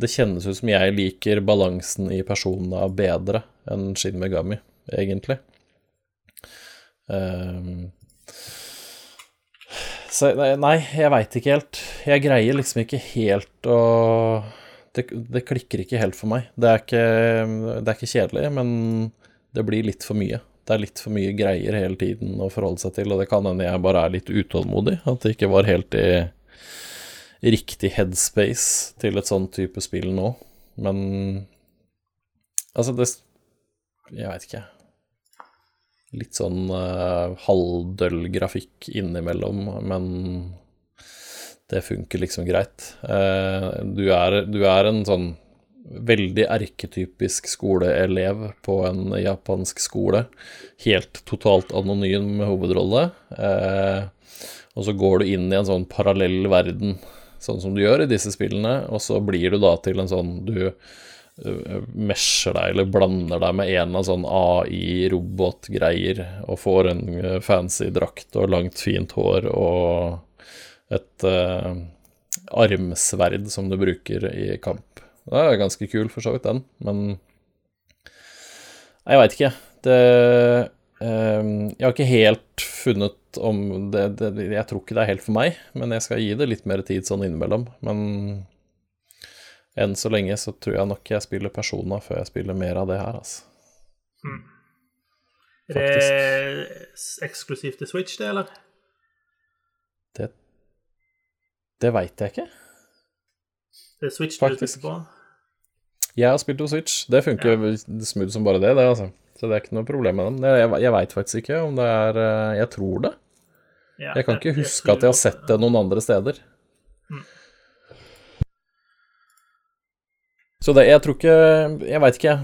Det kjennes ut som jeg liker balansen i personene bedre enn Shin Megami, egentlig. Um, så nei, jeg veit ikke helt. Jeg greier liksom ikke helt å det, det, klikker ikke helt for meg. Det er ikke, det er ikke kjedelig, men det blir litt for mye. Det er litt for mye greier hele tiden å forholde seg til, og det kan hende jeg bare er litt utålmodig. At det ikke var helt i riktig headspace til et sånn type spill nå. Men altså, det Jeg veit ikke litt sånn uh, halvdøll grafikk innimellom, men det funker liksom greit. Uh, du, er, du, er, en sånn veldig erketypisk skoleelev på en japansk skole. Helt totalt anonym hovedrolle. Uh, og så går du inn i en sånn parallell verden, sånn som du gjør i disse spillene, og så blir du da til en sånn Du Eh, mesher deg eller blander deg med en av sånn AI-robotgreier og får en eh, fancy drakt og langt, fint hår og et uh, armsverd som du bruker i kamp. Det er ganske kul, for så vidt, den, men Jeg veit ikke. Det um, Jeg har ikke helt funnet om det, det, Jeg tror ikke det er helt for meg, men jeg skal gi det litt mer tid sånn innimellom. Men enn så lenge så tror jeg nok jeg spiller Persona før jeg spiller mer av det her, altså. Hmm. Er det eksklusivt til Switch, det, eller? Det Det veit jeg ikke. Det er Switch du spiller på? Jeg har spilt på Switch. Det funker ja. smooth som bare det, det, altså. Så det er ikke noe problem med den. Jeg, jeg veit faktisk ikke om det er eh, Jeg tror det. Ja, jeg kan ikke huske at jeg har sett det noen andre steder. Mm. Så det, jeg tror ikke Jeg veit ikke.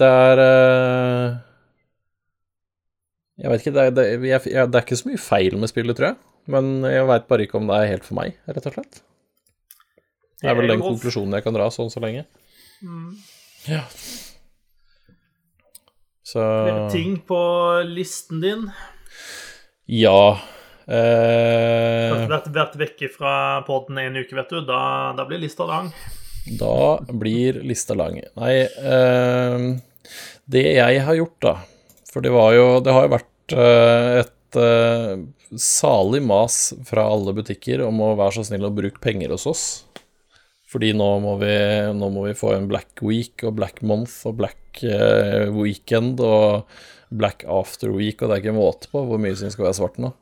Det er uh, Jeg veit ikke. Det er, det, jeg, jeg, det er, ikke så mye feil med spillet, tror jeg. Men jeg veit bare ikke om det er helt for meg, rett og slett. Det er vel den konklusjonen jeg kan dra sånn så lenge. Mm. Ja. Så Ting på listen din? Ja. Eh... Vært, vært vekke fra poden en uke, vet du. Da, da blir lista lang. Da blir lista lang. Nei, eh, det jeg har gjort, da For det var jo Det har jo vært eh, et eh, salig mas fra alle butikker om å være så snill å bruke penger hos oss. Fordi nå må, vi, nå må vi få en Black Week og Black Month og Black eh, Weekend og Black After Week, og det er ikke måte på hvor mye som skal være svart nå.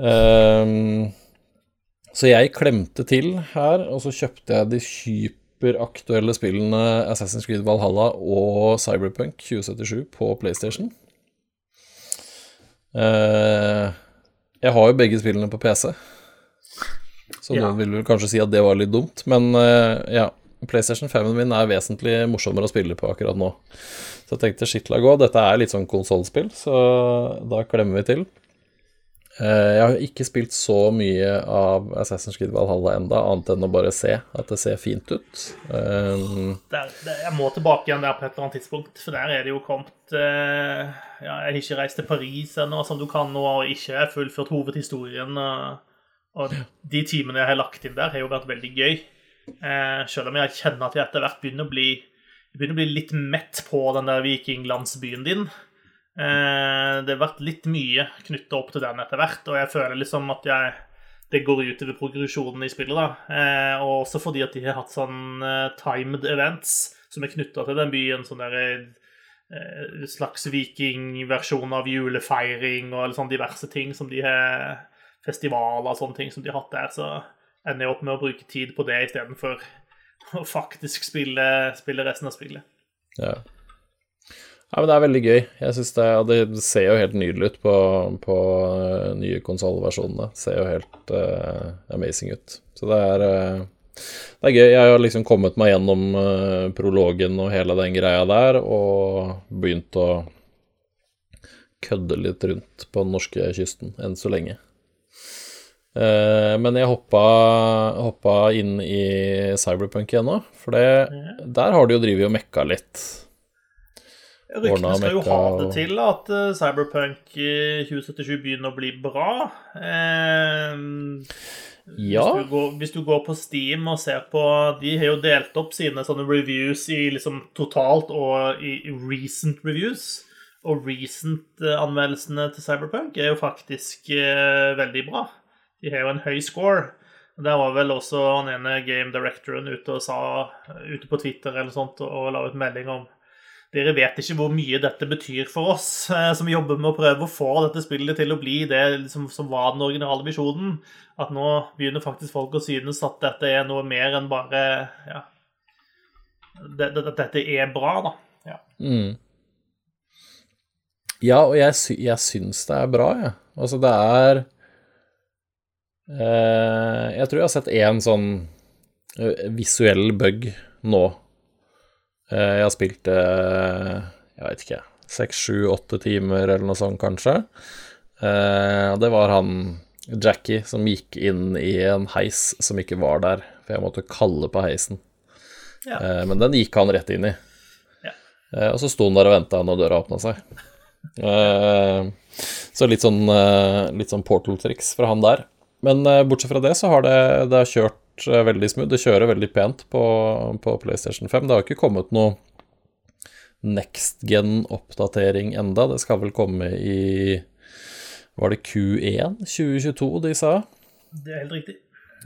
Um, <laughs> så jeg klemte til her, og så kjøpte jeg de hyperaktuelle spillene Assassin's Creed Valhalla og Cyberpunk 2077 på PlayStation. Uh, jeg har jo begge spillene på PC, så Ja. noen vil vel kanskje si at det var litt dumt, men uh, ja. PlayStation 5-en min er vesentlig morsommere å spille på akkurat nå. Så jeg tenkte shit la gå, dette er litt sånn konsollspill, så da klemmer vi til. Eh, Jeg har ikke spilt så mye av Assassin's Creed Valhalla enda, annet enn å bare se at det ser fint ut. Eh, Der, der, jeg må tilbake igjen der på et eller annet tidspunkt, for der er det jo kommet uh, Ja, jeg har ikke reist til Paris ennå, som du kan nå, og ikke fullført hovedhistorien. Og, og de timene jeg har lagt inn der, har jo vært veldig gøy. Eh, selv om jeg kjenner at jeg etter hvert begynner å bli begynner å bli litt mett på den der vikinglandsbyen din. Eh, det har vært litt mye knytta opp til den etter hvert, og jeg føler liksom at jeg det går utover progresjonen i spillet. da, eh, Og også fordi at de har hatt sånn eh, timed events som er knytta til den byen. sånn der eh, slags vikingversjon av julefeiring og sånn diverse ting som de har Festivaler og sånne ting som de har hatt der. Så ender jeg opp med å bruke tid på det istedenfor å faktisk spille, spille resten av spillet. ja. ja, men det er veldig gøy. Jeg synes det, det ser jo helt nydelig ut på, på eh, nye konsollversjonene. Ser jo helt uh, amazing ut. Så det er uh, det er gøy. Jeg har liksom kommet meg gjennom uh, prologen og hele den greia der, og begynt å kødde litt rundt på den norske kysten enn så lenge. Eh, men jeg hoppa, hoppa inn i Cyberpunk igjen nå, for det, der har de jo drevet og mekka litt. Ryktene skal jo ha det til at eh, Cyberpunk eh, 2077 begynner å bli bra. Eh, Ja. Hvis du, går, hvis du går på Steam og ser på De har jo delt opp sine sånne reviews i liksom totalt og i i recent reviews. Og recent-anmeldelsene til Cyberpunk er jo faktisk eh, veldig bra. De har jo en høy score. Der var vel også han ene game directoren ute sa ute på Twitter eller sånt, og, la ut melding om dere vet ikke hvor mye dette betyr for oss eh, som jobber med å prøve å få dette spillet til å bli det liksom, som var den originale visjonen. At nå begynner faktisk folk å synes at dette er noe mer enn bare Ja. At dette er bra, da. Ja. Mm. Ja, og jeg, sy jeg syns det er bra, jeg. Altså, det er Jeg tror jeg har sett én sånn eh, visuell bug nå. Eh, jeg har spilt det Jeg vet ikke Seks, sju, åtte timer eller noe sånt, kanskje. Eh, det var han Jackie som gikk inn i en heis som ikke var der, for jeg måtte kalle på heisen. Ja. Eh, men den gikk han rett inn i. Ja. Eh, og så sto han der og venta når døra åpna seg. <laughs> Eh, så litt sånn, eh, litt sånn portal-triks fra han der. Men eh, bortsett fra det, så har det, det har kjørt eh, veldig smooth. Det kjører veldig pent på, på PlayStation 5. Det har ikke kommet noe next gen-oppdatering enda. Det skal vel komme i Var det Q1 2022 de sa? Det er helt riktig.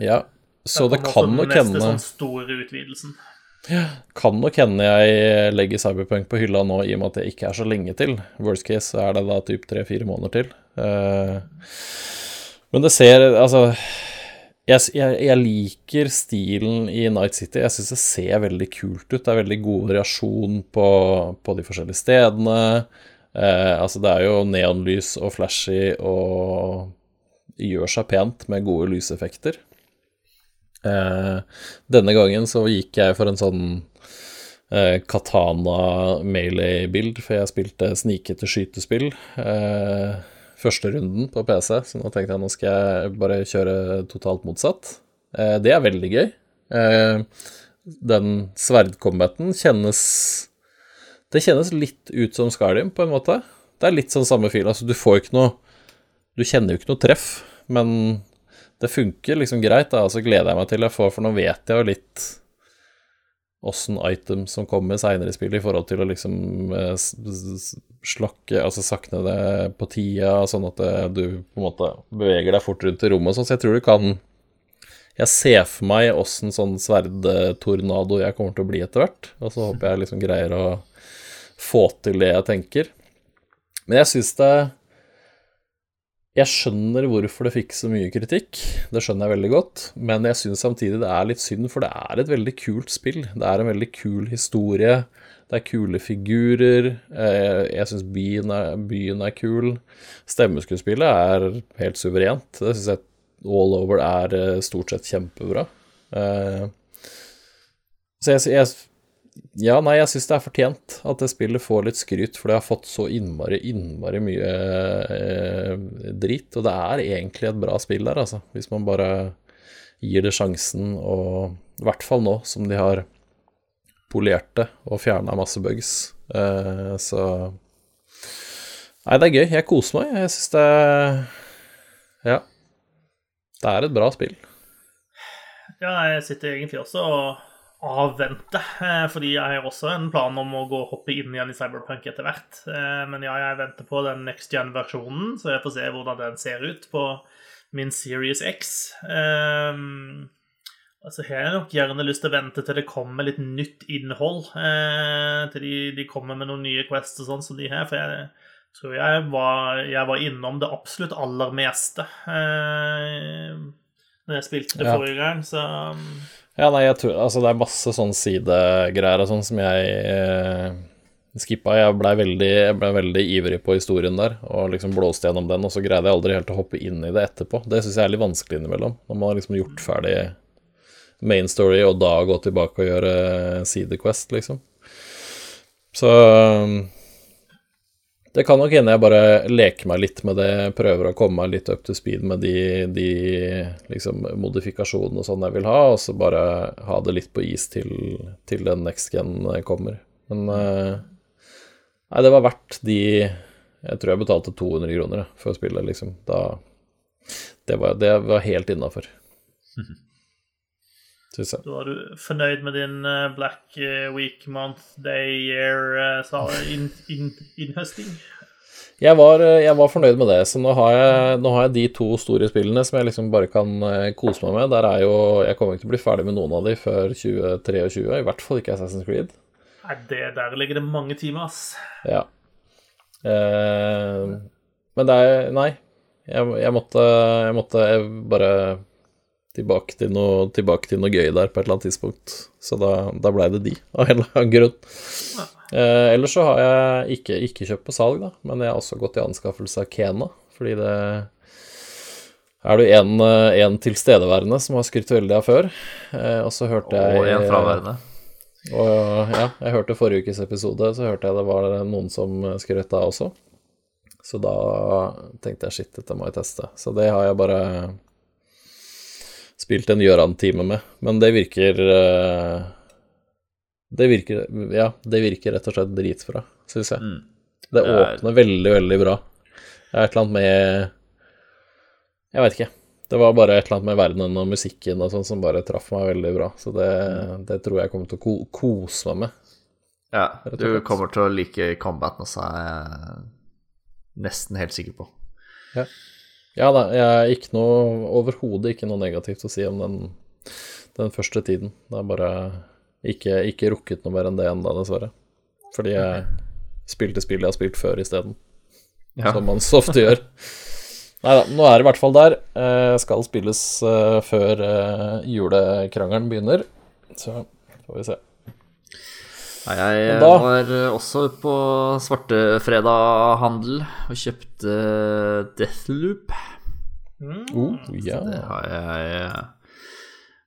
Ja. Så det kan nok neste hende sånn store utvidelsen. Kan nok hende jeg legger Cyberpunk på hylla nå, i og med at det ikke er så lenge til. Worst case er det da typ tre-fire måneder til. Eh, men det ser Altså jeg, jeg, jeg liker stilen i Night City. Jeg syns det ser veldig kult ut. Det er veldig god variasjon på, på de forskjellige stedene. Eh, altså, det er jo neonlys og flashy og gjør seg pent med gode lyseffekter. Eh, denne gangen så gikk jeg for en sånn eh, Katana Melee-bild, for jeg spilte snikete skytespill eh, første runden på PC, så nå tenkte jeg nå skal jeg bare kjøre totalt motsatt. Eh, det er veldig gøy. Eh, den sverdkombaten kjennes Det kjennes litt ut som Skyrim, på en måte. Det er litt sånn samme fil. Altså, du får ikke noe Du kjenner jo ikke noe treff, men det funker liksom greit, da, og så gleder jeg meg til jeg får, for nå vet jeg jo litt åssen item som kommer seinere i spillet, i forhold til å liksom eh, slakke, altså sakne det på tida, sånn at det, du på en måte beveger deg fort rundt i rommet sånn, så jeg tror du kan Jeg ser for meg åssen sånn sverdtornado jeg kommer til å bli etter hvert, og så håper jeg liksom greier å få til det jeg tenker. Men jeg syns det Jeg skjønner hvorfor det fikk så mye kritikk, det skjønner jeg veldig godt, men jeg syns samtidig det er litt synd, for det er et veldig kult spill. Det er en veldig kul historie. Det er kule figurer. eh, Jeg syns byen, byen er kul. Stemmeskuespillet er helt suverent. Det syns jeg all over er eh, stort sett kjempebra. Eh, Så jeg, jeg Ja, nei, jeg syns det er fortjent at det spillet får litt skryt, for det har fått så innmari, innmari mye eh, drit. Og det er egentlig et bra spill der, altså. Hvis man bare gir det sjansen, og i hvert fall nå som de har polert det og fjerna masse bugs. Eh, så Nei, det er gøy. Jeg koser meg. Jeg syns det Ja. Det er et bra spill. Ja, jeg sitter egentlig også og avventer, eh, fordi jeg har også en plan om å gå og hoppe inn igjen i Cyberpunk etter hvert. Eh, Men ja, jeg venter på den next gen-versjonen, så jeg får se hvordan den ser ut på min Series X. Um, altså, har jeg nok gjerne lyst til å vente til det kommer litt nytt innhold. Eh, til de, de kommer med noen nye quests og sånn som de her, for jeg tror jeg var, jeg var innom det absolutt aller meste når jeg spilte det Ja. forrige gang, så um, Ja, nei, jeg tror Altså, det er masse sånn sidegreier og sånn som jeg eh, skippa. Jeg blei veldig, ble veldig ivrig på historien der, og liksom blåste gjennom den, og så greide jeg aldri helt å hoppe inn i det etterpå. Det syns jeg er litt vanskelig innimellom, når man har liksom gjort ferdig main story, og da gå tilbake og gjøre sidequest, liksom. Så det kan nok hende jeg bare leker meg litt med det, prøver å komme meg litt up to speed med de, de liksom, modifikasjonene sånn jeg vil ha, og så bare ha det litt på is til, til den next gen kommer. Men eh, Nei, det var verdt de Jeg tror jeg betalte 200 kroner for å spille, liksom. Da Det var, det var helt innafor. <laughs> Syns jeg. Da var du fornøyd med din eh, Black eh, Week, Month, Day, Year eh, innhøsting? Jeg var, jeg var fornøyd med det, så nå har, jeg, nå har jeg de to store spillene som jeg liksom bare kan kose meg med. Der er jo Jeg kommer ikke til å bli ferdig med noen av de før 2023, i hvert fall ikke Assassin's Creed. Nei, det der ligger det mange timer, ass. Ja. Eh, men det er Nei. Jeg, jeg måtte Jeg måtte bare tilbake til, noe, tilbake til noe gøy der på et eller annet tidspunkt. Så da, da blei det de, av en eller annen grunn. Eh, ellers så har jeg ikke, ikke kjøpt på salg, da, men jeg har også gått i anskaffelse av Kena, fordi det er det en, eh, en tilstedeværende som har skrytt veldig av før. Eh, og så hørte jeg Og en fraværende. og ja, jeg hørte forrige ukes episode, så hørte jeg det var noen som skrøt av også. Så da tenkte jeg shit, dette må jeg teste. Så det har jeg bare spilt en Gjøran-time med. Men det virker eh, Det virker Ja, det virker rett og slett dritbra, syns jeg. Mm. Det Det er- åpner veldig, veldig bra. Det er et eller annet med Jeg veit ikke. Det var bare et eller annet med verdenen og musikken og sånn som bare traff meg veldig bra. Så det, det tror jeg kommer til å ko kose meg med. Ja, du kommer til å like combaten også, er jeg nesten helt sikker på. Ja da, jeg ikke noe overhodet ikke noe negativt å si om den, den første tiden. Det er bare ikke, ikke rukket noe mer enn det ennå, dessverre. Fordi jeg spilte spill jeg har spilt før isteden, Ja. som man så ofte gjør. Nei da, nå er det i hvert fall der. Eh, skal spilles eh, før eh, julekrangelen begynner. Så får vi se. Jeg da- var også på svartefredag-handel og kjøpte Deathloop. Oh, ja. Det har jeg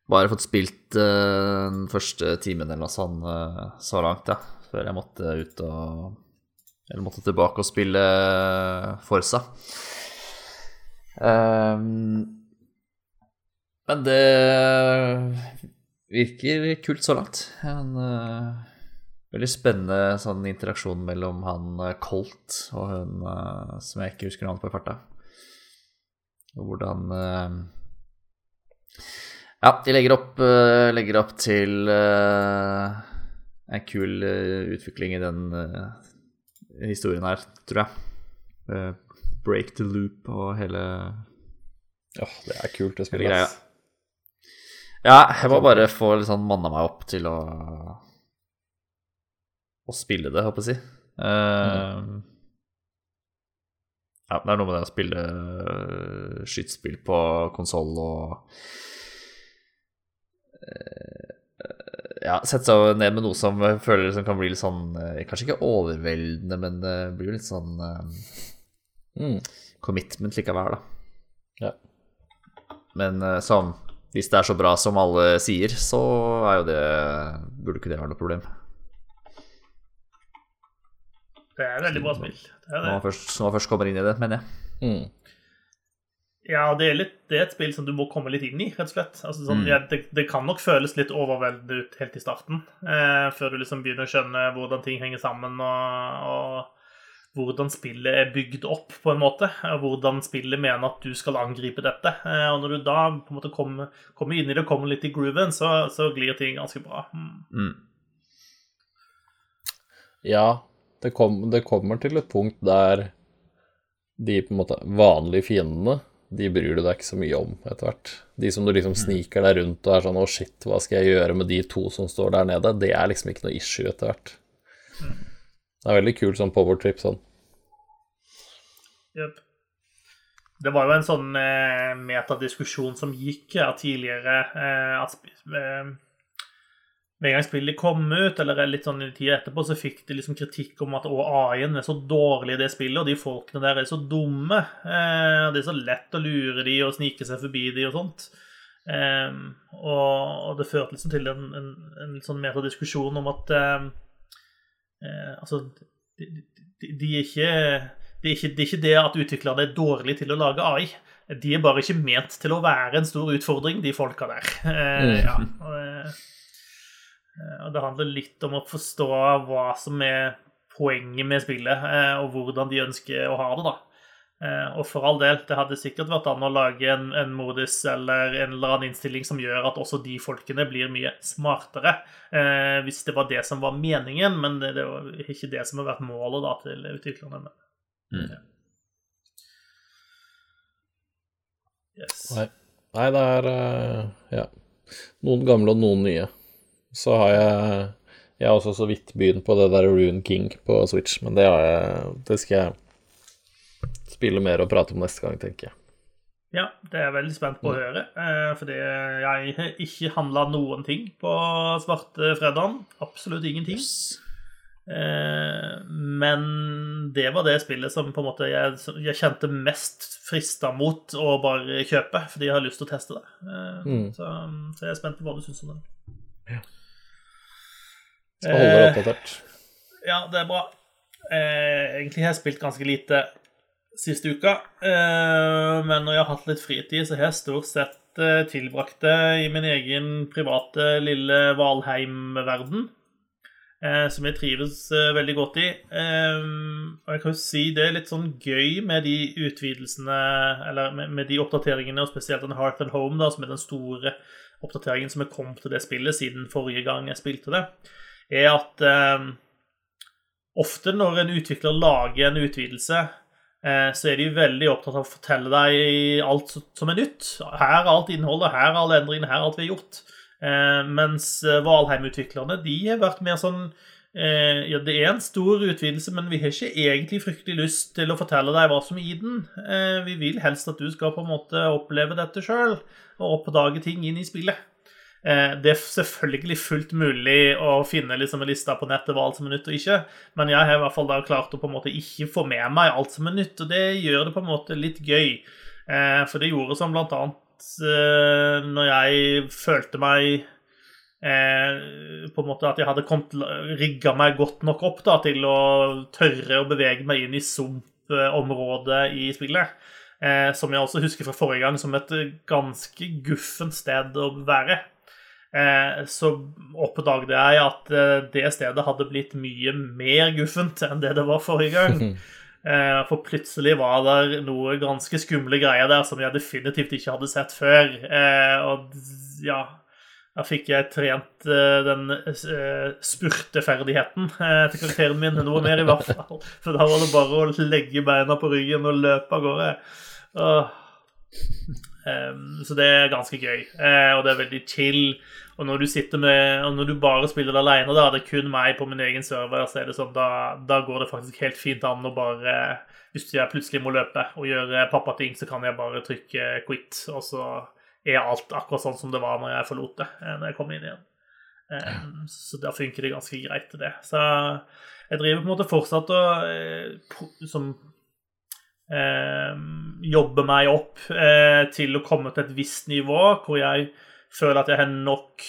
bare fått spilt eh, den første timen eller noe sånt eh, så langt, ja. Før jeg måtte ut og Eller måtte tilbake og spille Forsa. Um, men det virker kult så langt. En eh, veldig spennende sånn interaksjon mellom han eh, Colt og hun eh, som jeg ikke husker navnet på i farta. Og hvordan eh, Ja, de legger opp, legger opp til en kul utvikling i den historien her, tror jeg. Break the loop og hele ja, det er kult å spille. ass. Ja, jeg må bare få litt sånn manna meg opp til å Å spille det, håper jeg å si. Eh, ja, det er noe med det å spille skytspill skytespill på konsoll og uh, Ja, sette seg ned med noe som jeg føler som kan bli litt sånn uh, Kanskje ikke overveldende, men det blir jo litt sånn Mm. commitment likevel, da. Ja. Men sånn Hvis det er så bra som alle sier, så er jo det Burde ikke det være noe problem. Det er et veldig bra spill. Det Når man først, når man først kommer inn i det, mener jeg. Mm. Ja, det er, litt, det er et spill som du må komme litt inn i, rett og slett. Altså, sånn, Mm. ja, det, det kan nok føles litt overveldende ut helt i starten, eh, før du liksom begynner å skjønne hvordan ting henger sammen, og, og hvordan spillet er bygd opp, på en måte. Og hvordan spillet mener at du skal angripe dette. Eh, og når du da på en måte kommer, kommer inn i det og kommer litt i grooven, så, så glir ting ganske bra. Mm. Mm. Ja, det, kom, det kommer til et punkt der de på en måte vanlige fiendene, de bryr du deg ikke så mye om etter hvert. De som du liksom sniker deg rundt og er sånn 'Å, shit, hva skal jeg gjøre med de to som står der nede?' Det er liksom ikke noe issue etter hvert. Det er veldig kult sånn powertrip sånn. Jep. Det var jo en sånn eh, metadiskusjon som gikk ja, tidligere. Eh, at eh, med en gang spillet kom ut, eller litt sånn i tida etterpå, så fikk de liksom kritikk om at AI-en er så dårlig i det spillet, og de folkene der er så dumme. Eh, det er så lett å lure de og snike seg forbi de og sånt. Eh, og, og det førte liksom til en, en, en sånn metadiskusjon om at eh, eh, Altså, de, de, de er ikke det er, ikke, det er ikke det at utviklerne er dårlige til å lage AI. De er bare ikke ment til å være en stor utfordring, de folka der. Eh, Mm. ja, og, eh, og det handler litt om å forstå hva som er poenget med spillet, eh, og hvordan de ønsker å ha det. da. Eh, Og for all del, det hadde sikkert vært an å lage en, en modus eller en eller annen innstilling som gjør at også de folkene blir mye smartere, eh, hvis det var det som var meningen, men det, det var ikke det som har vært målet da, til utviklerne. Mm. Yes. Nei. Nei, det er uh, ja. Noen gamle og noen nye. Så har jeg Jeg har også så vidt begynt på det der Rune King på Switch, men det, har jeg, det skal jeg spille mer og prate om neste gang, tenker jeg. Ja, det er jeg veldig spent på å høre. Eh, fordi jeg har ikke handla noen ting på svarte fredagen. Absolutt ingenting. Eh, men det var det spillet som på en måte jeg, jeg kjente mest frista mot å bare kjøpe, fordi jeg har lyst til å teste det. Eh, Mm. så, så jeg er spent på hva du syns om det. Skal holde deg Eh. Ja, det er bra. Eh, egentlig har jeg spilt ganske lite siste uka, eh, men når jeg har hatt litt fritid, så har jeg stort sett eh, tilbrakt det i min egen private lille Valheim-verden, eh, som jeg trives eh, veldig godt i. Eh, og jeg kan jo si det er litt sånn gøy med de utvidelsene, eller med, med de oppdateringene, og spesielt den Hearth and Home, da, som er den store oppdateringen som er kommet til det spillet siden forrige gang jeg spilte det, er at eh, ofte når en utvikler lager en utvidelse, eh, så er de veldig opptatt av å fortelle deg alt som er nytt. Her er alt innholdet, her er alle endringene, her er alt vi har gjort. Eh, mens eh, Valheim-utviklerne de har vært mer sånn eh, Ja, det er en stor utvidelse, men vi har ikke egentlig fryktelig lyst til å fortelle deg hva som er i den. Eh, vi vil helst at du skal på en måte oppleve dette sjøl, og oppdage ting inn i spillet. Eh, Det er selvfølgelig fullt mulig å finne liksom en liste på nettet hva alt som er nytt og ikke, men jeg har i hvert fall da klart å på en måte ikke få med meg alt som er nytt, og det gjør det på en måte litt gøy. Eh, For det gjorde som blant annet eh, når jeg følte meg på en måte at jeg hadde rigga meg godt nok opp da, til å tørre å bevege meg inn i sumpområdet i spillet. Som jeg også husker fra forrige gang som et ganske guffent sted å være. Eh, så oppdaget jeg at eh, det stedet hadde blitt mye mer guffent enn det det var forrige gang. <laughs> Eh, for plutselig var det noe ganske skumle greier der som jeg definitivt ikke hadde sett før. Og ja Da fikk jeg trent den spurteferdigheten til karakteren min noe mer, i hvert fall. For da var det bare å legge beina på ryggen og løpe av gårde. Åh. Um, så det er ganske gøy, uh, og det er veldig chill. Og når du sitter med, og når du bare spiller alene, da, det er kun meg på min egen server, så er det sånn, da, da går det faktisk helt fint an å bare Hvis jeg plutselig må løpe og gjøre pappating, så kan jeg bare trykke quit, og så er alt akkurat sånn som det var når jeg forlot det, når jeg kom inn igjen. Um, så da funker det ganske greit, det. Så jeg driver på en måte fortsatt og som eh, jobbe meg opp eh, til å komme til et visst nivå hvor jeg føler at jeg har nok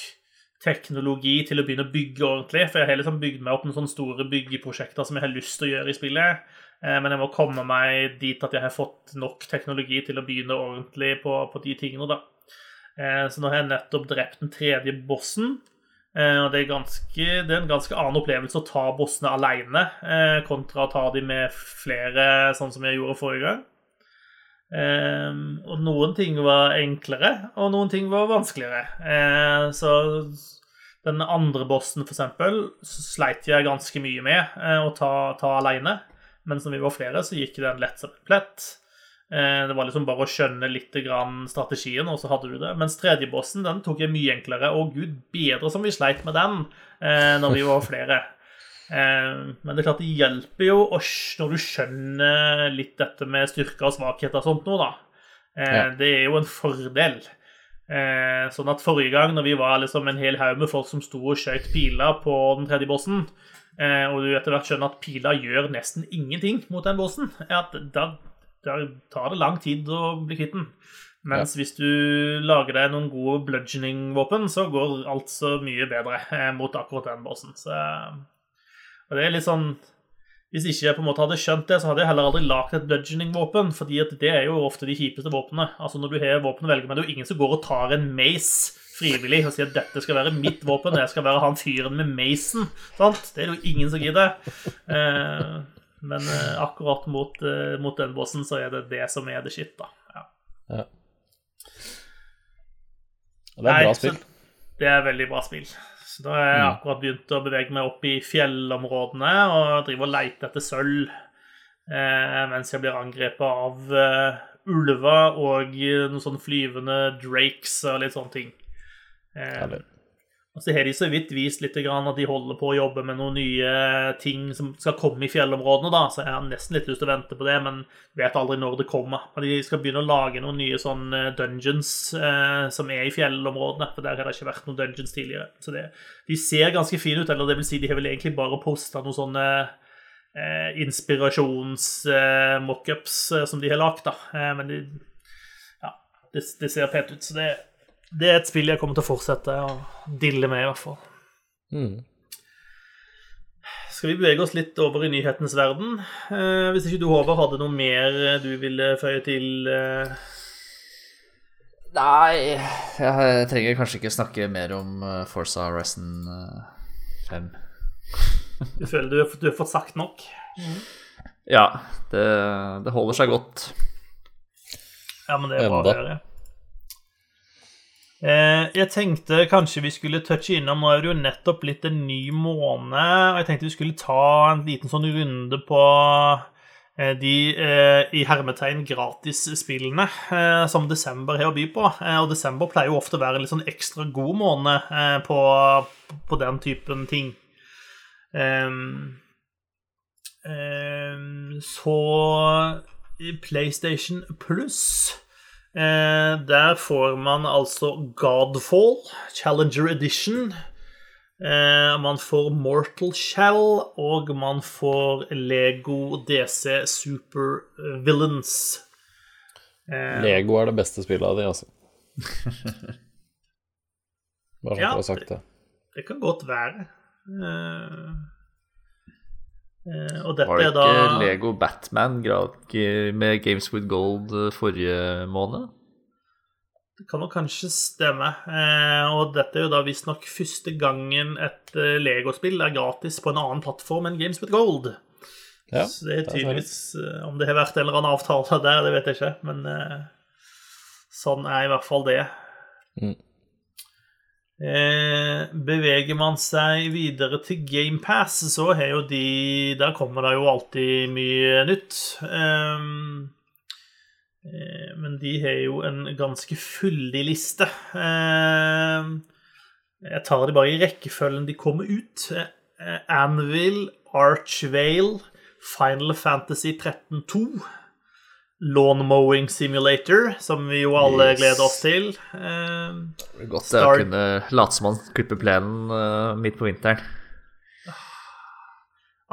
teknologi til å begynne å bygge ordentlig. For jeg har liksom bygd meg opp noen sånne store byggeprosjekter som jeg har lyst til å gjøre i spillet. Eh, men jeg må komme meg dit at jeg har fått nok teknologi til å begynne ordentlig på, på de tingene. da. Eh, så nå har jeg nettopp drept den tredje bossen. Eh, og det er, ganske, det er, en ganske annen opplevelse å ta bossene alene eh, kontra å ta dem med flere, sånn som jeg gjorde forrige gang. Eh, og noen ting var enklere, og noen ting var vanskeligere. så den andre bossen, for eksempel, sleit jeg ganske mye med å ta, ta alene. Men som vi var flere, så gikk den lett som en plett. Eh, det var liksom bare å skjønne litt strategien, og så hadde du det. Mens tredjebossen den tok jeg mye enklere. Og gud bedre som vi sleit med den eh, når vi var <laughs> flere. Eh, men det er klart det hjelper jo når du skjønner litt dette med styrker og svakheter og sånt noe, da. Det er jo en fordel. Sånn at forrige gang når vi var liksom en hel haug med folk som sto og skjøt piler på den tredje bossen, og du etter hvert skjønner at piler gjør nesten ingenting mot den bossen, at da da tar det lang tid å bli kvitt den. Mens ja. hvis du lager deg noen gode bludgeoning-våpen, så går alt så mye bedre eh, mot akkurat den bossen. Så, og det er litt sånn Hvis ikke jeg på en måte hadde skjønt det, så hadde jeg heller aldri lagd et bludgeoning-våpen, fordi det er jo ofte de kjipeste våpnene. Altså Når du har våpen å velge med, det er jo ingen som går og tar en mace frivillig og sier at dette skal være mitt våpen, jeg skal være han fyren med macen. Sant? Det er jo ingen som gidder. Eh, men uh, akkurat mot, uh, mot, den bossen så er det det som er det shit, da. Ja. ja. Det er Nei, bra spill. Det er veldig bra spill. Så da har jeg mm. akkurat begynt å bevege meg opp i fjellområdene og driver og leter etter sølv eh, mens jeg blir angrepet av uh, ulver og noen sånne flyvende drakes og litt sånne ting. Eh, og så har de så vidt vist litt at de holder på å jobbe med noen nye ting som skal komme i fjellområdene. da, Så jeg har nesten litt lyst til å vente på det, men vet aldri når det kommer. Men de skal begynne å lage noen nye sånn eh, dungeons eh, som er i fjellområdene. For der har det ikke vært noen dungeons tidligere. Så det, de ser ganske fine ut. Eller det vil si, de har vel egentlig bare posta noen sånne eh, inspirasjons-mockups eh, eh, som de har lagd, da. Eh, men de, ja, det, det ser pent ut. Så det det er et spill jeg kommer til å fortsette å dille med, i hvert fall. Mm. Skal vi bevege oss litt over i nyhetens verden? Eh, hvis ikke du, Håvard, hadde noe mer du ville føye til? Eh... Nei, jeg trenger kanskje ikke snakke mer om Forsa Forza Horizon 5. Eh, <laughs> du føler du, du har fått sagt nok? Mm. Ja, det, det, holder seg godt. Ja, men det er bra å høre. Eh, jeg tenkte kanskje vi skulle touche innom Nå er det jo nettopp blitt en ny måned, og jeg tenkte vi skulle ta en liten sånn runde på eh, de eh, i hermetegn gratisspillene som desember har å by på. Og desember pleier jo ofte å være en litt sånn ekstra god måned på, på den typen ting. Ehm, ehm, så PlayStation Pluss Eh, der får man altså Godfall, Challenger Edition. Eh, man får Mortal Shell, og man får Lego DC Super Villains. Eh, Lego er det beste spillet av de, altså. <laughs> Bare sånn ja, for å ha sagt det. Det kan godt være. Uh, og dette Var det ikke da... Lego Batman med Games with Gold eh, forrige måned? Det kan nok kanskje stemme. Uh, og dette er jo da visstnok første gangen et Lego-spill er gratis på en annen plattform enn Games with Gold. Ja, Så det er tydeligvis Om det har vært en eller annen avtale der, det vet jeg ikke, men sånn er i hvert fall det. Mm. Eh, beveger man seg videre til GamePass, så har jo de Der kommer det jo alltid mye nytt. Ehm, eh, men de har jo en ganske fyldig liste. Ehm, jeg tar de bare i rekkefølgen de kommer ut. Eh, Anvil, Archvale, Final Fantasy 13 2. Lawn Mowing Simulator, som vi jo alle yes. gleder oss til. Eh, Godt Star... å kunne late som man klipper plenen uh, midt på vinteren.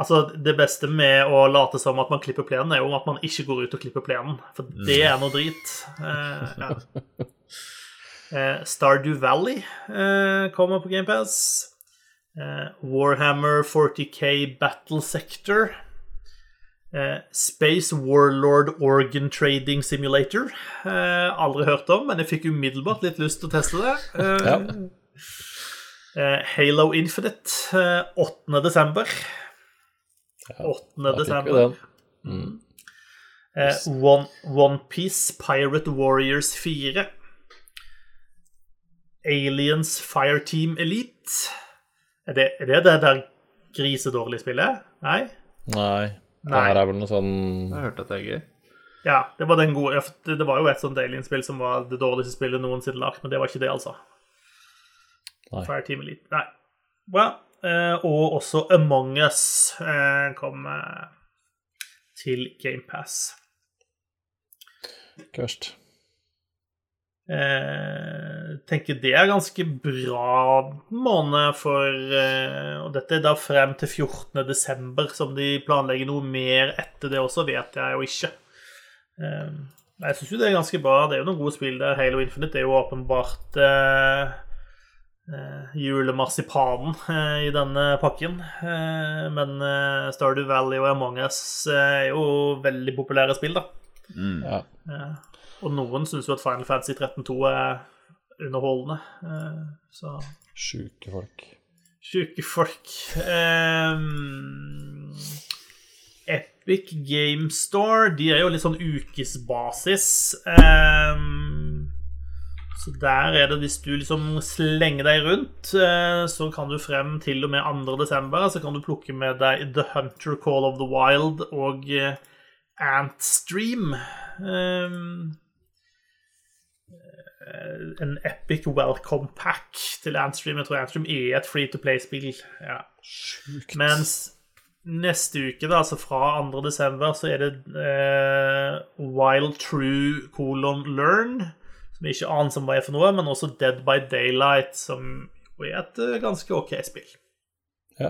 Altså, Det beste med å late som at man klipper plenen, er jo at man ikke går ut og klipper plenen, for mm. det er noe drit. Eh, ja. <laughs> eh, Stardew Valley eh, kommer på GamePass. Eh, Warhammer 40K Battle Sector. Eh, Space Warlord Organ Trading Simulator. Eh, aldri hørt om, men jeg fikk umiddelbart litt lyst til å teste det. Eh, Ja. eh, Halo Infinite, eh, 8. desember. 8. Da fikk desember. den. Eh, One, Piece Pirate Warriors 4. Aliens Fireteam Elite. Er det, er det det der grisedårlige spillet? Nei? Nei. Det Nei. her er vel noe sånn Jeg hørte at det er gøy. Ja, det var den gode Det det var jo et sånt Alien-spill som var det dårligste spillet noensinne lagt, men det var ikke det, altså. Nei. Fireteam Elite. Nei. Well, eh, og også Among Us eh, kom eh, til GamePass. Kørst. Eh, tenker det er ganske bra måned for eh, Og dette er da frem til 14. desember, som de planlegger noe mer etter det også, vet jeg jo ikke. Eh, jeg syns jo det er ganske bra. Det er jo noen gode spill der. Halo Infinite er jo åpenbart eh, eh, julemarsipanen eh, i denne pakken. Eh, men eh, Stardew Valley og Among Us eh, er jo veldig populære spill, da. Ja. Og noen syns jo at Final Fantasy 13.2 er underholdende. eh, så Sjuke folk. Sjuke folk. Ehm, Epic Game Store, de er jo litt sånn ukesbasis. Ehm, så der er det, hvis du liksom slenger deg rundt, eh, så kan du frem til og med 2. desember, så kan du plukke med deg The Hunter Call of the Wild og eh, Antstream. Eh, en epic welcome pack til Antstream. Jeg tror Antstream er et free to play-spill. Ja. Sjukt. Mens neste uke, da, altså fra 2. desember, så er det eh, Wild True colon learn, som jeg ikke aner som hva er for noe, men også Dead by Daylight, som er et eh, ganske OK spill. Ja.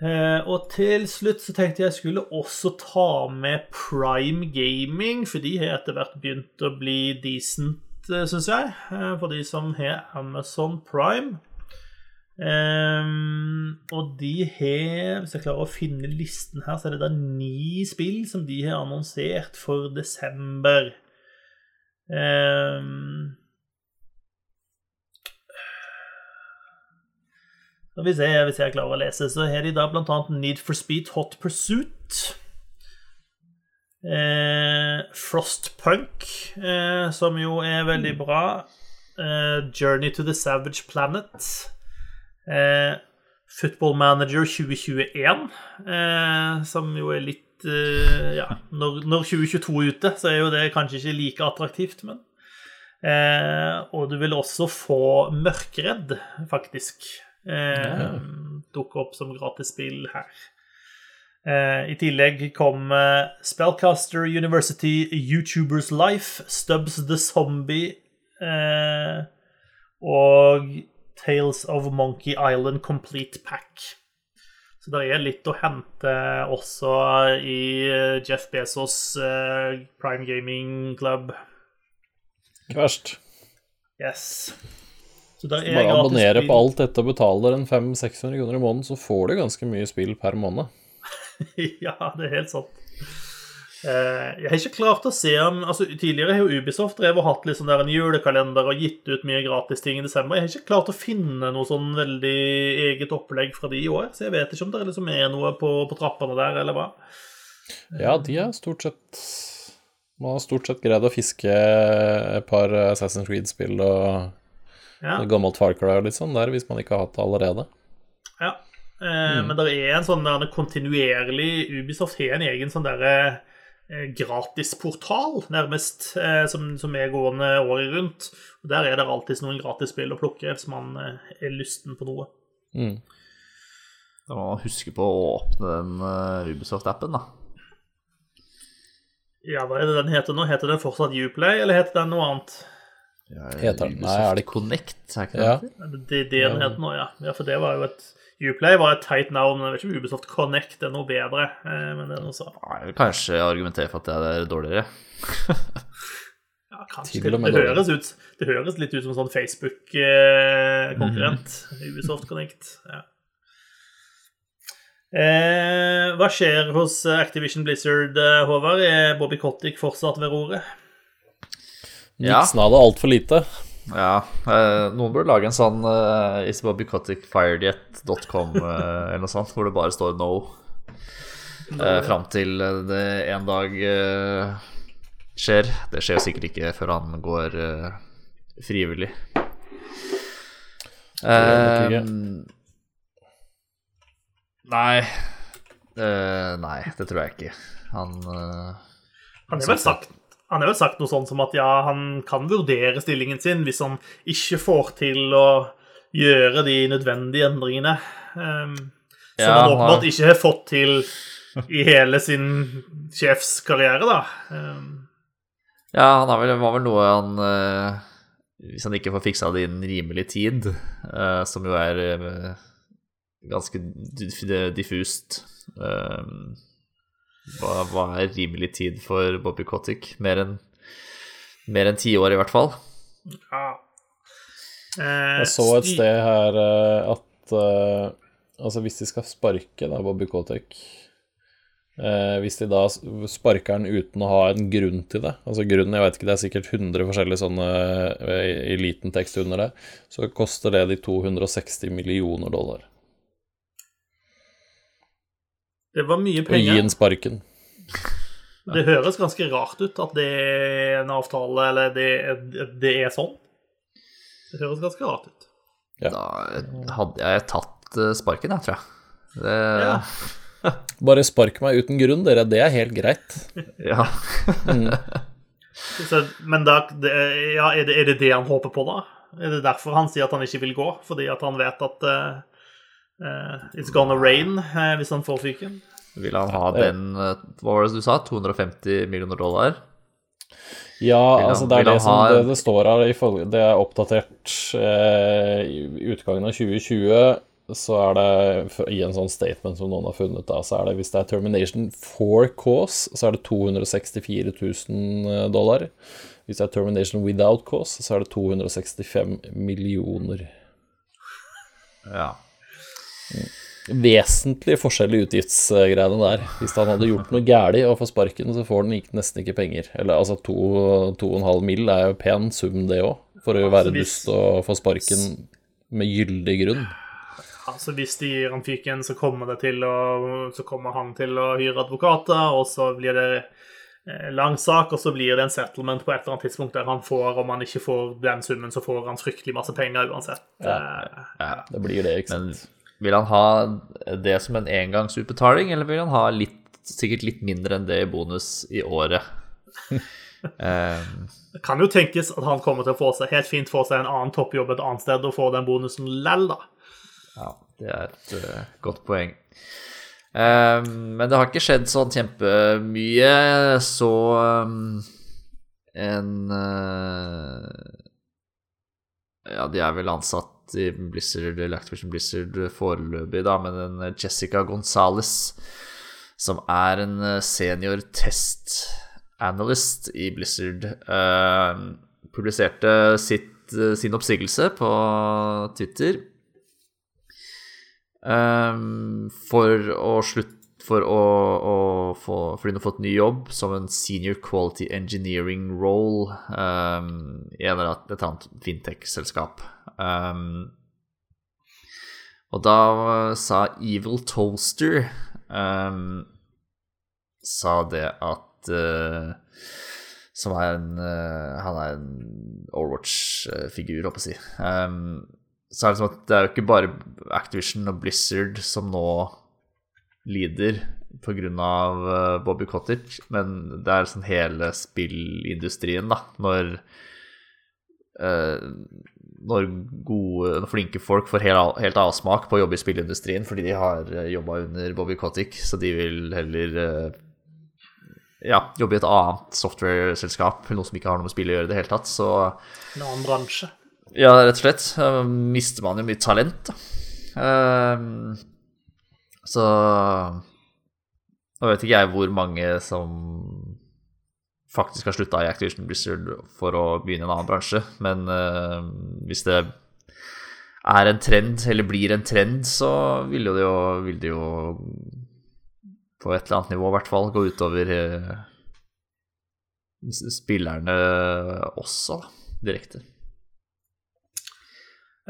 Eh, og til slutt så tenkte jeg skulle også ta med Prime Gaming, for de har etter hvert begynt å bli decent, syns jeg, eh, for de som har Amazon Prime. Ehm, og de har, hvis jeg klarer å finne listen her, så er det da ni spill som de har annonsert for desember. Ehm, skal jeg, hvis jeg klarer å lese, så har de da annet Need for Speed Hot Pursuit. Eh, Frostpunk, eh, som jo er veldig bra. Eh, Journey to the Savage Planet. Eh, Football Manager 2021, eh, som jo er litt eh, Ja, når, når 2022 er ute, så er jo det kanskje ikke like attraktivt, men Og du vil også få Mørkredd, faktisk. Eh, dukker opp som gratisspill her. Eh, I tillegg kom eh, Spellcaster University, YouTubers Life, Stubbs the Zombie eh, og Tales of Monkey Island Complete Pack. Så det er litt å hente også i eh, Jeff Bezos eh, Prime Gaming Club. Ikke verst. Yes. Så der er Bare gratis abonnere på alt dette og betaler en 500-600 kroner i måneden, så får du ganske mye spill per måned. <laughs> ja, det er helt sant. Uh, Jeg har ikke klart å se om altså Tidligere har jo Ubisoft drevet og hatt litt sånn der en julekalender og gitt ut mye gratis ting i desember. Jeg har ikke klart å finne noe sånn veldig eget opplegg fra de i år, så jeg vet ikke om det liksom er noe på, på trappene der, eller hva. Ja, de har stort sett Man har stort sett greid å fiske et par Assassin's Creed-spill og Ja. gammelt Far Cry og litt sånn der, hvis man ikke har hatt det allerede. Ja. Eh, Men det er en sånn der kontinuerlig Ubisoft har en egen sånn derre eh, gratisportal, nærmest, eh, som, som er gående året rundt. Og Der er det alltid noen gratisspill å plukke hvis man eh, er lysten på noe. Mm. Da må man huske på å åpne den uh, Ubisoft-appen, da. Ja, hva er det den heter nå? Heter den fortsatt Uplay, eller heter den noe annet? Ja, Heter den- nei, er det- Connect, er ikke det Ja. det? Det den heter nå, ja. ja. For det var jo et Uplay var et teit navn. men Jeg vet ikke om Ubisoft Connect er noe bedre, eh, men det er noe så. Jeg vil kanskje argumentere for at det er dårligere. Ja, kanskje. Det, det, høres ut, det høres litt ut som en sånn Facebook-konkurrent. Ubisoft Connect. Ja. Eh, hva skjer hos Activision Blizzard, eh, Håvard? Er Bobby Cottick fortsatt ved roret? Ja. Nixon hadde altfor lite. Ja, eh, noen burde lage en sånn uh, isbobbycoticfiredyet.com eh, <laughs> eller noe sånt, hvor det bare står no. Uh, fram til eh, det en dag eh, skjer. Det skjer jo sikkert ikke før han går eh, frivillig. Eh, nei Eh, Nei, det tror jeg ikke. Han eh, Han har vel sagt, han har vel sagt noe sånt som at ja, han kan vurdere stillingen sin hvis han ikke får til å gjøre de nødvendige endringene. Um, som Ja, han åpenbart ikke har fått til i hele sin sjefskarriere, da. Um, Ja, han har vel, var vel noe han uh, Hvis han ikke får fiksa det innen rimelig tid, uh, som jo er uh, ganske diffust eh, hva, hva er rimelig tid for Bobby Cottick? Mer enn mer enn ti år, i hvert fall. ja. Eh, Jeg så et sted her eh, at eh, Altså, hvis de skal sparke da, Bobby Kotick eh, Hvis de da sparker han uten å ha en grunn til det Altså grunnen, jeg vet ikke, det er sikkert 100 forskjellige sånne i, i liten tekst under det, så koster det de 260 millioner dollar Det var mye å gi en sparken. Det høres ganske rart ut at det er en avtale, eller det, det er sånn. Det høres ganske rart ut. Ja. Da hadde jeg tatt eh, sparken, jeg, tror jeg. Det, Ja. <laughs> Bare spark meg uten grunn, dere. Det er helt greit. ja. <laughs> Så, men da, det, ja, er, det, er det det han håper på, da? Er det derfor han sier at han ikke vil gå? Fordi at han vet at eh, it's gonna rain eh, hvis han får fyken? Vil han ha den eh, Hva var det du sa? 250 millioner dollar? Ja, han- altså det er det som ha- det, det står her. i Det er oppdatert eh, i utgangen av 2020. Så er det i en sånn statement som noen har funnet, da, så er det hvis det er termination for cause, så er det 264 000 dollar. Hvis det er termination without cause, så er det 265 millioner. Ja. Vesentlig forskjell i utgiftsgreiene der. Hvis han hadde gjort noe galt og får sparken, så får han nesten ikke penger. Eller altså to, to og en halv mill. er jo pen sum, det òg, for å være hvis- dust og få sparken med gyldig grunn. Altså Hvis de gir han fyken, så kommer, det til å, så kommer han til å hyre advokater, og så blir det eh, lang sak, og så blir det en settlement på et eller annet tidspunkt der han får, om han ikke får den summen, så får han fryktelig masse penger uansett. Ja, ja. Det blir det, ikke Men sant. Vil han ha det som en engangsutbetaling, eller vil han ha litt, sikkert litt mindre enn det i bonus i året? um, <laughs> Det kan jo tenkes at han kommer til å få seg helt fint få seg en annen toppjobb et annet sted og få den bonusen lell, da. ja, det er et uh, godt poeng. Um, men det har ikke skjedd sånn kjempemye, så um, en uh, Ja, de er vel ansatt i Blizzard, eller Activision Blizzard foreløpig, da, men en Jessica Gonzales, som er en eh, senior test analyst i Blizzard, eh, publiserte sitt, eh, sin oppsigelse på Twitter. Um, for å slutte For å, å få Fordi hun har fått ny jobb som en senior quality engineering role um, i en eller et annet fintech-selskap. Um, og da sa Evil Toaster um, Sa det at uh, Som er en uh, Han er en Overwatch-figur, holdt på å si. Um, så er det som at det er jo ikke bare Activision og Blizzard som nå lider pga. Uh, Bobby Cottage, men det er sånn hele spillindustrien, da, når uh, når gode, flinke folk får helt, helt avsmak på å jobbe i spillindustrien fordi de har jobba under Bobby Kotick, så de vil heller ja, jobbe i et annet software-selskap, noe som ikke har noe med spill å gjøre i det hele tatt, så En annen bransje. Ja, rett og slett. Mister man jo mye talent, da. Uh, så Nå vet ikke jeg hvor mange som faktisk har slutta i Activision Blizzard for å begynne i en annen bransje, men uh, hvis det er en trend, eller blir en trend, så vil det jo, vil det jo på et eller annet nivå i hvert fall gå utover uh, spillerne også, direkte.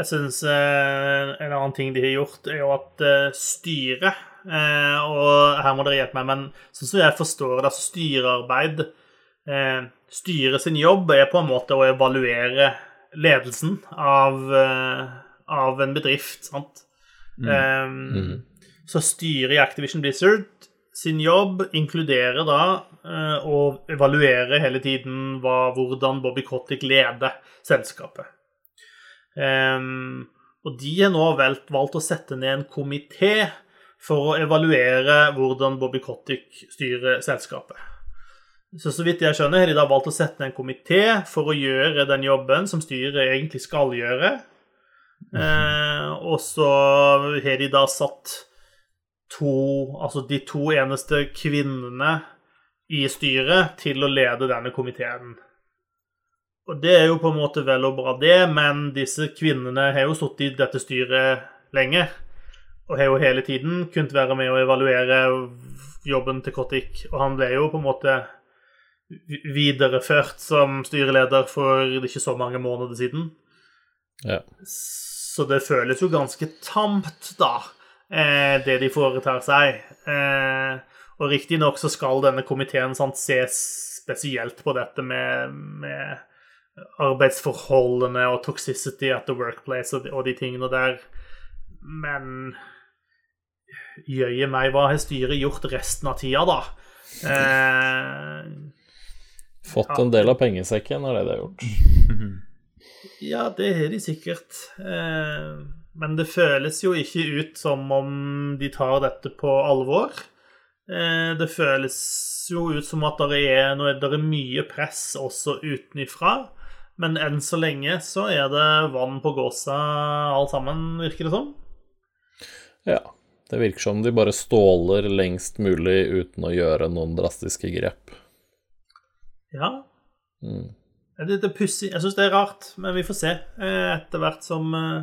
Jeg syns eh, en annen ting de har gjort, er jo at eh, styret eh, Og her må dere hjelpe meg, men sånn som jeg forstår det, altså styrearbeid eh, Styret sin jobb er på en måte å evaluere ledelsen av, av en bedrift, sant? Mm. Mm. Så styret i Activision Blizzard sin jobb inkluderer da eh, å evaluere hele tiden hva, hvordan Bobby Kotick leder selskapet. Um, og de har nå valgt, valgt, å sette ned en komité for å evaluere hvordan Bobby Kotick styrer selskapet. Så så vidt jeg skjønner, har de da valgt å sette ned en komité for å gjøre den jobben som styret egentlig skal gjøre. Eh, og så har de da satt to Altså de to eneste kvinnene i styret til å lede denne komiteen. Og det er jo på en måte vel og bra, det, men disse kvinnene har jo sittet i dette styret lenge. Og har jo hele tiden kunnet være med å evaluere jobben til Kotik. Og han ble jo på en måte videreført som styreleder for ikke så mange måneder siden. Ja. Så det føles jo ganske tamt, da, eh, det de foretar seg. Eh, og riktignok så skal denne komiteen sant, se spesielt på dette med, med arbeidsforholdene og toxicity at the workplace og de, og de tingene der. Men jøye meg, hva har styret gjort resten av tida, da? Eh, Fått en del av pengesekken, er det de har gjort. <laughs> ja, det har de sikkert. Eh, men det føles jo ikke ut som om de tar dette på alvor. Eh, det føles jo ut som at det er, det er mye press også utenifra. Men enn så lenge så er det vann på gåsa alt sammen, virker det som. Ja. Det virker som de bare ståler lengst mulig uten å gjøre noen drastiske grep. Ja. Mm. Det det pussig. Jeg syns det er rart, men vi får se eh, etter hvert som, eh,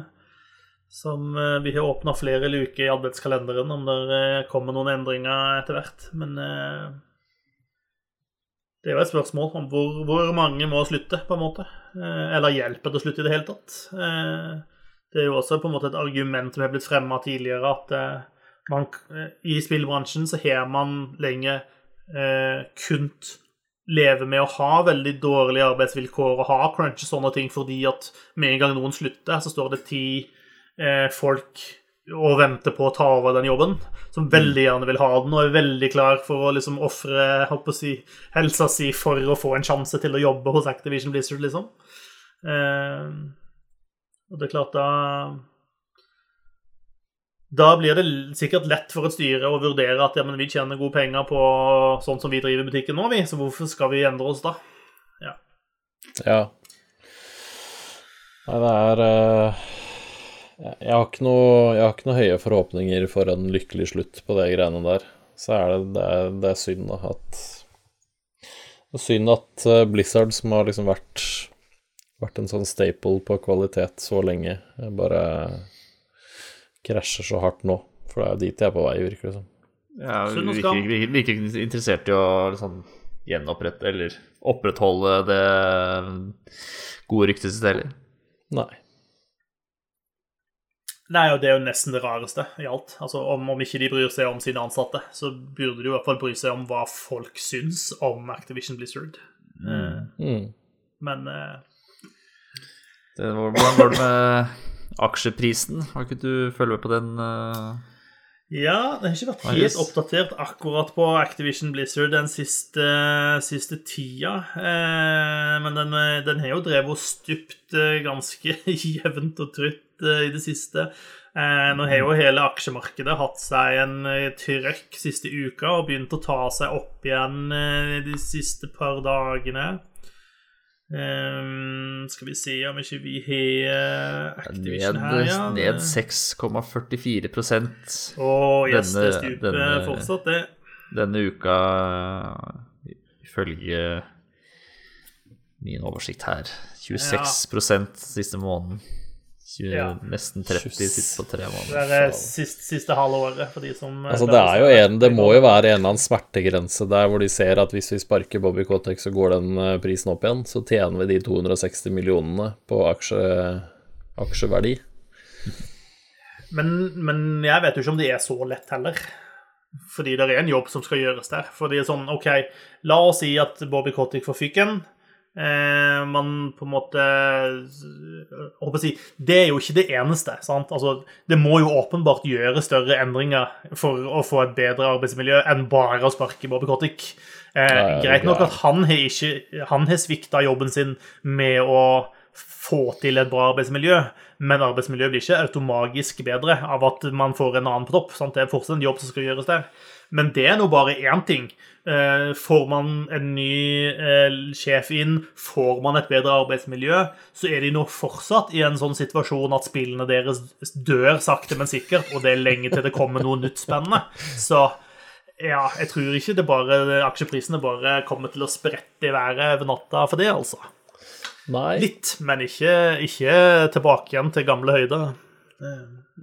som eh, vi har åpna flere luker i adventskalenderen, om det kommer noen endringer etter hvert. Men det er jo et spørsmål om hvor, hvor, mange må slutte, på en måte. Eh, eller hjelper det å slutte i det hele tatt. Eh, det er jo også på en måte et argument som har blitt fremma tidligere, at eh, man, i spillbransjen så har man lenge eh, kunnet leve med å ha veldig dårlige arbeidsvilkår og ha crunch og sånne ting, fordi at med en gang noen slutter, så står det ti eh, folk og venter på å ta over den jobben, som veldig gjerne vil ha den og er veldig klar for å liksom ofre si, helsa si for å få en sjanse til å jobbe hos Activision Blizzard, liksom. Eh, og det er klart, da Da blir det sikkert lett for et styre å vurdere at ja, men vi tjener gode penger på sånn som vi driver butikken nå, vi, så hvorfor skal vi endre oss da? Ja. ja. Nei, det er uh jeg har, ikke noe, jeg har ikke noe høye forhåpninger for en lykkelig slutt på de greiene der. Så er det, det, er, det er synd da, at Det er synd at eh, Blizzard, som har liksom vært, vært en sånn staple på kvalitet så lenge, bare krasjer så hardt nå. For det er jo dit jeg er på vei, virker det som. Ja, vi virker, virker, virker interessert i å liksom gjenopprette eller opprettholde det gode ryktet sitt heller. Nei. Nei, og det er jo nesten det rareste i alt. Altså, om, om, ikke de bryr seg om sine ansatte, så burde de i hvert fall bry seg om hva folk syns om Activision Blizzard. Mm. Mm. Men uh, det, Hvordan går det med aksjeprisen? Har ikke du følge med på den? Uh... Ja, det har ikke vært helt yes. oppdatert akkurat på Activision Blizzard den siste, siste tida. Eh, men den, eh, den har jo drevet og stupt eh, ganske <laughs> jevnt og trutt eh, i det siste. Eh, nå har jo hele aksjemarkedet hatt seg en trøkk siste uka og begynt å ta seg opp igjen de siste par dagene. Eh, skal vi se om ikke vi har Activision Ned, her, ja. ned 6,44 oh, yes, det Denne- stuper denne- fortsatt, det. denne uka, ifølge min oversikt her. 26% siste måneden. 20, Ja. Nesten 30 sitter på tre Det måneder. er siste, siste halve året for de som eh, Altså, det er jo en Det må jo være en eller annen smertegrense der hvor de ser at hvis vi sparker Bobby Kotek, så går den eh, prisen opp igjen. Så tjener vi de 260 millionene på aksje, aksjeverdi. men, men jeg vet jo ikke om det er så lett heller. Fordi det er en jobb som skal gjøres der. Fordi det sånn, OK, la oss si at Bobby Kotick får fyken. Eh, man på en måte håper å si, Det er jo ikke det eneste. sant? Altså, Det må jo åpenbart gjøre større endringer for å få et bedre arbeidsmiljø enn bare å sparke Bobby Kotick. Eh, Ja, ja, greit nok at han har ikke Han har svikta jobben sin med å få til et bra arbeidsmiljø, men arbeidsmiljøet blir ikke automagisk bedre av at man får en annen på topp. Sant? Det er fortsatt en jobb som skal gjøres der. Men det er nå bare én ting. Eh, Får man en ny eh, sjef inn, får man et bedre arbeidsmiljø, så er de nå fortsatt i en sånn situasjon at spillene deres dør sakte, men sikkert, og det er lenge til det kommer noe nytt spennende. Så ja, jeg tror ikke det bare aksjeprisene bare kommer til å sprette i været over natta for det, altså. Nei, Litt, men ikke, ikke tilbake igjen til gamle høyder.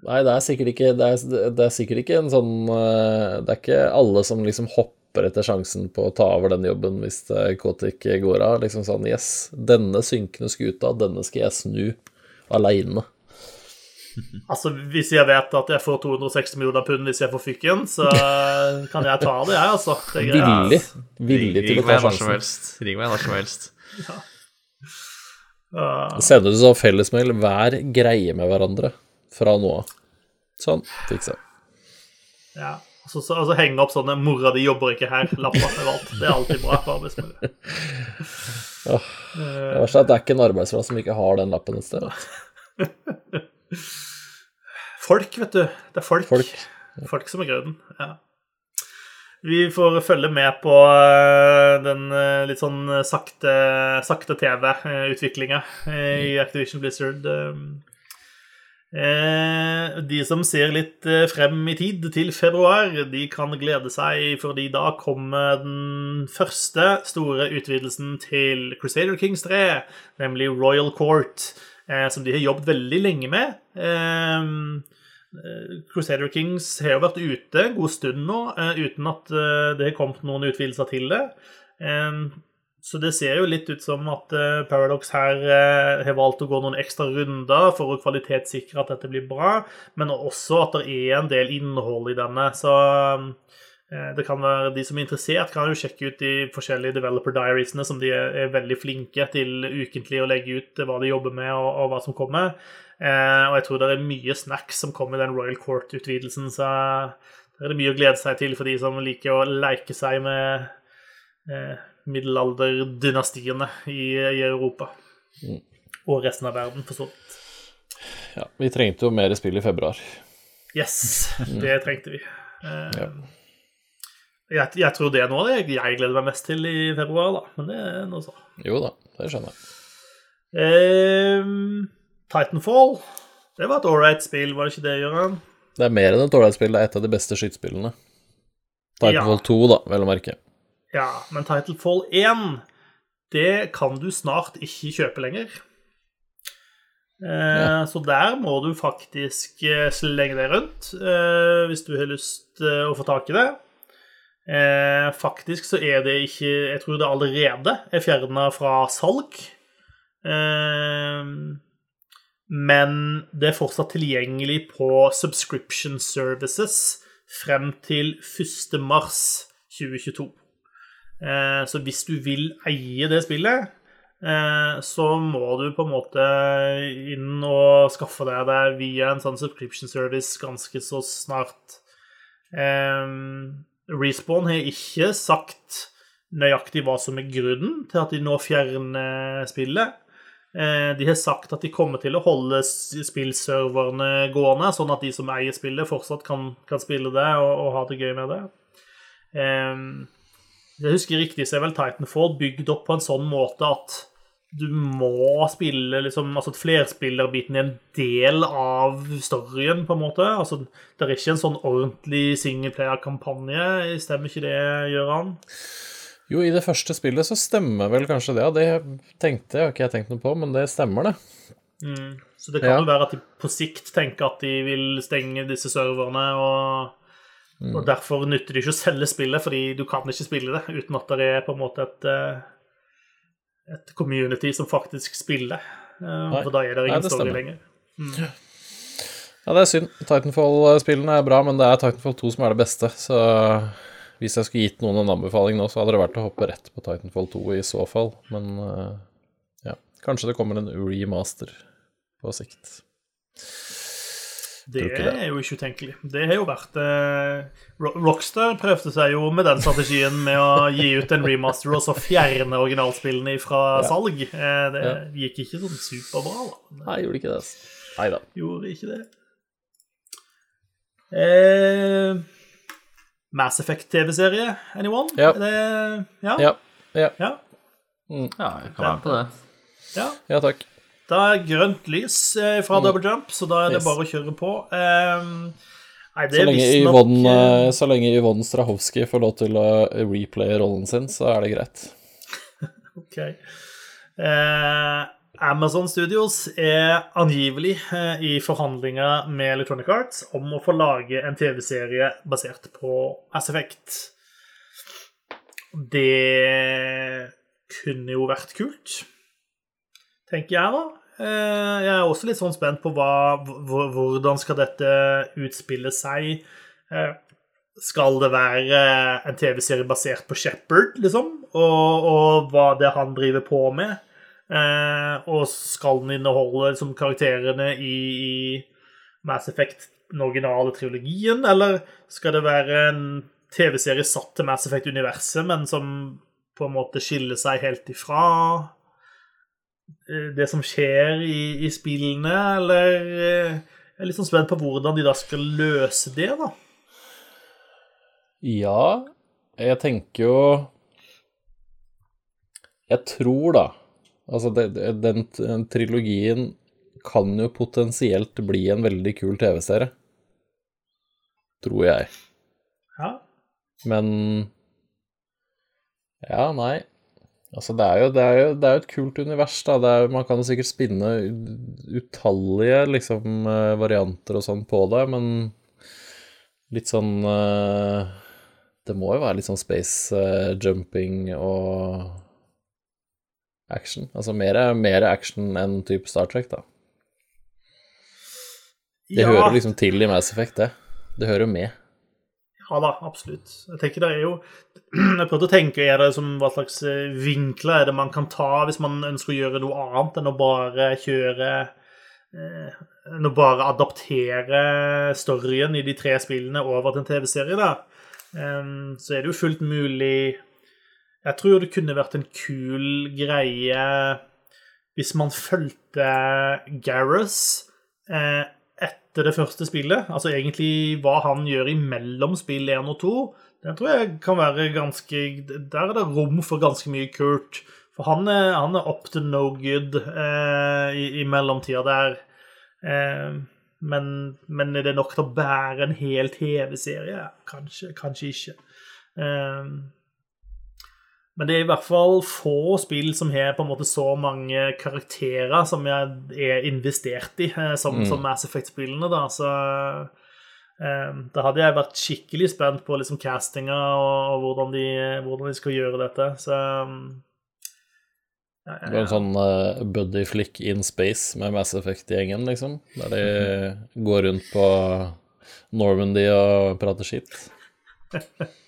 Nei det, er sikkert ikke, det, er, det er sikkert ikke en sånn eh, Det er ikke alle som liksom hopper etter sjansen på å ta over den jobben hvis eh, Kotik går av. Liksom sånn Yes, denne synkende skuta, denne skal jeg snu aleine. <laughs> Altså, Hvis jeg vet at jeg får 260 millioner pund hvis jeg får fykken, så kan jeg ta det, jeg, altså. Villig. Villig til å ta sjansen. Ring meg når som helst. Ja. Sender du sånn fellesmail 'vær greie med hverandre' fra nå av. Sånn, fiksa. Ja. Så, så, så henge opp sånne 'mora di jobber ikke her'-lapper overalt. Det er alltid bra for arbeidsmiljø. <laughs> Det verste er at det er ikke en arbeidsplass som ikke har den lappen et sted. vet. Folk, vet du. Det er folk. Folk. Folk som er grunnen. Ja. Vi får følge med på eh, den eh, litt sånn sakte, sakte TV-utviklinga i Activision Blizzard. Eh, De som ser litt eh, frem i tid til februar, de kan glede seg, fordi da kommer den første store utvidelsen til Crusader Kings 3, nemlig Royal Court, eh, som de har jobbet veldig lenge med. Crusader Kings har jo vært ute en god stund nå uten at det har kommet noen utvidelser til det. Så det ser jo litt ut som at eh, Paradox her eh, har valgt å gå noen ekstra runder for å kvalitetssikre at dette blir bra, men også at det er en del innhold i denne. Så eh, det kan være De som er interessert, kan jo sjekke ut de forskjellige developer diariesene, som de er, veldig flinke til ukentlig å legge ut hva de jobber med, og, hva som kommer. Og jeg tror det er mye snacks som kommer i den Royal Court-utvidelsen, så det er det mye å glede seg til for de som liker å leke seg med middelalderdynastiene i, i Europa. Og resten av verden, for så vidt. Ja, vi trengte jo mer spill i februar. Yes, det trengte vi. Eh, Ja. jeg, jeg tror det er noe det jeg gleder meg mest til i februar, da. Men det er noe så. Jo da, det skjønner jeg. Eh, Titanfall. Det var et ålreit spill, var det ikke det, Gøran? Det er mer enn et ålreit spill, det er et av de beste skytespillene. Titanfall 2, da, vel å merke. Ja, men Titlefall 1, det kan du snart ikke kjøpe lenger. Eh, Så der må du faktisk eh, slenge deg rundt eh, hvis du har lyst eh, å få tak i det. Eh, faktisk så er det ikke Jeg tror det allerede er fjerna fra salg. Eh, men det er fortsatt tilgjengelig på subscription services frem til 1. mars 2022. Eh, Så hvis du vil eie det spillet, eh, så må du på en måte inn og skaffe deg det via en sånn subscription service ganske så snart. Respawn har ikke sagt nøyaktig hva som er grunnen til at de nå fjerner spillet. Eh, de har sagt at de kommer til å holde spillserverne gående, sånn at de som eier spillet, fortsatt kan, kan spille det og, og, ha det gøy med det. Um, jeg husker riktig, så er vel Titanfall bygd opp på en sånn måte at du må spille liksom Altså at flerspillerbiten er en del av storyen, på en måte. Altså, det er ikke en sånn ordentlig singleplayer-kampanje. Stemmer ikke det, Gøran? Jo, i det første spillet så stemmer vel kanskje det. Det tenkte jeg, har ikke jeg tenkt noe på, men det stemmer, det. Mm. Så det kan jo være at de på sikt tenker at de vil stenge disse serverne, og, mm. og derfor nytter det ikke å selge spillet, fordi du kan ikke spille det uten at det er på en måte et, eh, et community som faktisk spiller. Nei. for da er det ingen Nei, det story lenger. Mm. Ja, det er synd. Titanfall-spillene er bra, men det er Titanfall 2 som er det beste, så hvis jeg skulle gitt noen en anbefaling nå, så hadde det vært å hoppe rett på Titanfall 2 i så fall. Men ja, kanskje det kommer en remaster på sikt. Det, det er jo ikke utenkelig. Det har jo vært eh, Rockstar prøvde seg jo med den strategien med å gi ut en remaster og så fjerne originalspillene fra ja. salg. Eh, det ja. gikk ikke sånn superbra, da. Nei, gjorde ikke det. Nei da. Gjorde ikke det. Eh, Mass Effect-TV-serie, anyone? Ja. Det, ja. ja. ja. ja. Mm. ja jeg kan være med på det. Ja. ja, takk. Da er grønt lys eh, fra mm. Double Jump, så da er det yes. bare å kjøre på. Um, nei, så, lenge Yvonne, nok, uh, så lenge Yvonne Strahovski får lov til å replaye rollen sin, så er det greit. <laughs> ok. Uh, Amazon Studios er angivelig eh, i forhandlinger med Electronic Arts om å få lage en TV-serie basert på Ass Effect. Det kunne jo vært kult, tenker jeg, da. Eh, jeg er også litt sånn spent på hva, hvordan skal dette utspille seg. Eh, skal det være en TV-serie basert på Shepherd, liksom? Og, og hva det han driver på med? Eh, og skal den inneholde liksom, karakterene i, i Mass Effect, den originale trilogien, eller skal det være en TV-serie satt til Mass Effect-universet, men som på en måte skiller seg helt ifra det som skjer i, i spillene, eller eh, Jeg er litt sånn spent på hvordan de da skal løse det, da. Ja, jeg tenker jo Jeg tror, da Altså, den, den trilogien kan jo potensielt bli en veldig kul TV-serie. Tror jeg. Ja. Men Ja, nei. Altså, det er jo, det er jo, det er jo et kult univers, da. Er, man kan jo sikkert spinne utallige liksom, eh, varianter og sånn på det, men litt sånn uh, Det må jo være litt sånn space uh, jumping og action. Altså mer, mer action enn type Star Trek, da. Det ja. hører liksom til i Mass Effect, det. Det hører med. Ja da, absolutt. Jeg tenker det er jo <clears throat> Jeg prøvde å tenke er det som hva slags eh, vinkler er det man kan ta hvis man ønsker å gjøre noe annet enn å bare kjøre eh, Enn å bare adaptere storyen i de tre spillene over til en TV-serie, da. Så er det jo fullt mulig jeg tror det kunne vært en kul greie hvis man fulgte Gareth etter det første spillet. Altså egentlig hva han gjør imellom spill 1 og 2. Den tror jeg kan være ganske Der er det rom for ganske mye kult. For han er, han er up to no good eh, i, i mellomtida der. Eh, men, men, er det nok til å bære en hel TV-serie? Kanskje, kanskje ikke. Eh, men det er i hvert fall få spill som har på en måte så mange karakterer som jeg er investert i, eh, som, mm. som Mass Effect-spillene. da, så um, Da hadde jeg vært skikkelig spent på liksom castinga og, og hvordan, de, hvordan, de, skal gjøre dette. Så um, ja, ja, ja. Det er en sånn uh, buddy flick in space med Mass Effect-gjengen, liksom? Der de <laughs> går rundt på Normandy og prater skitt? <laughs>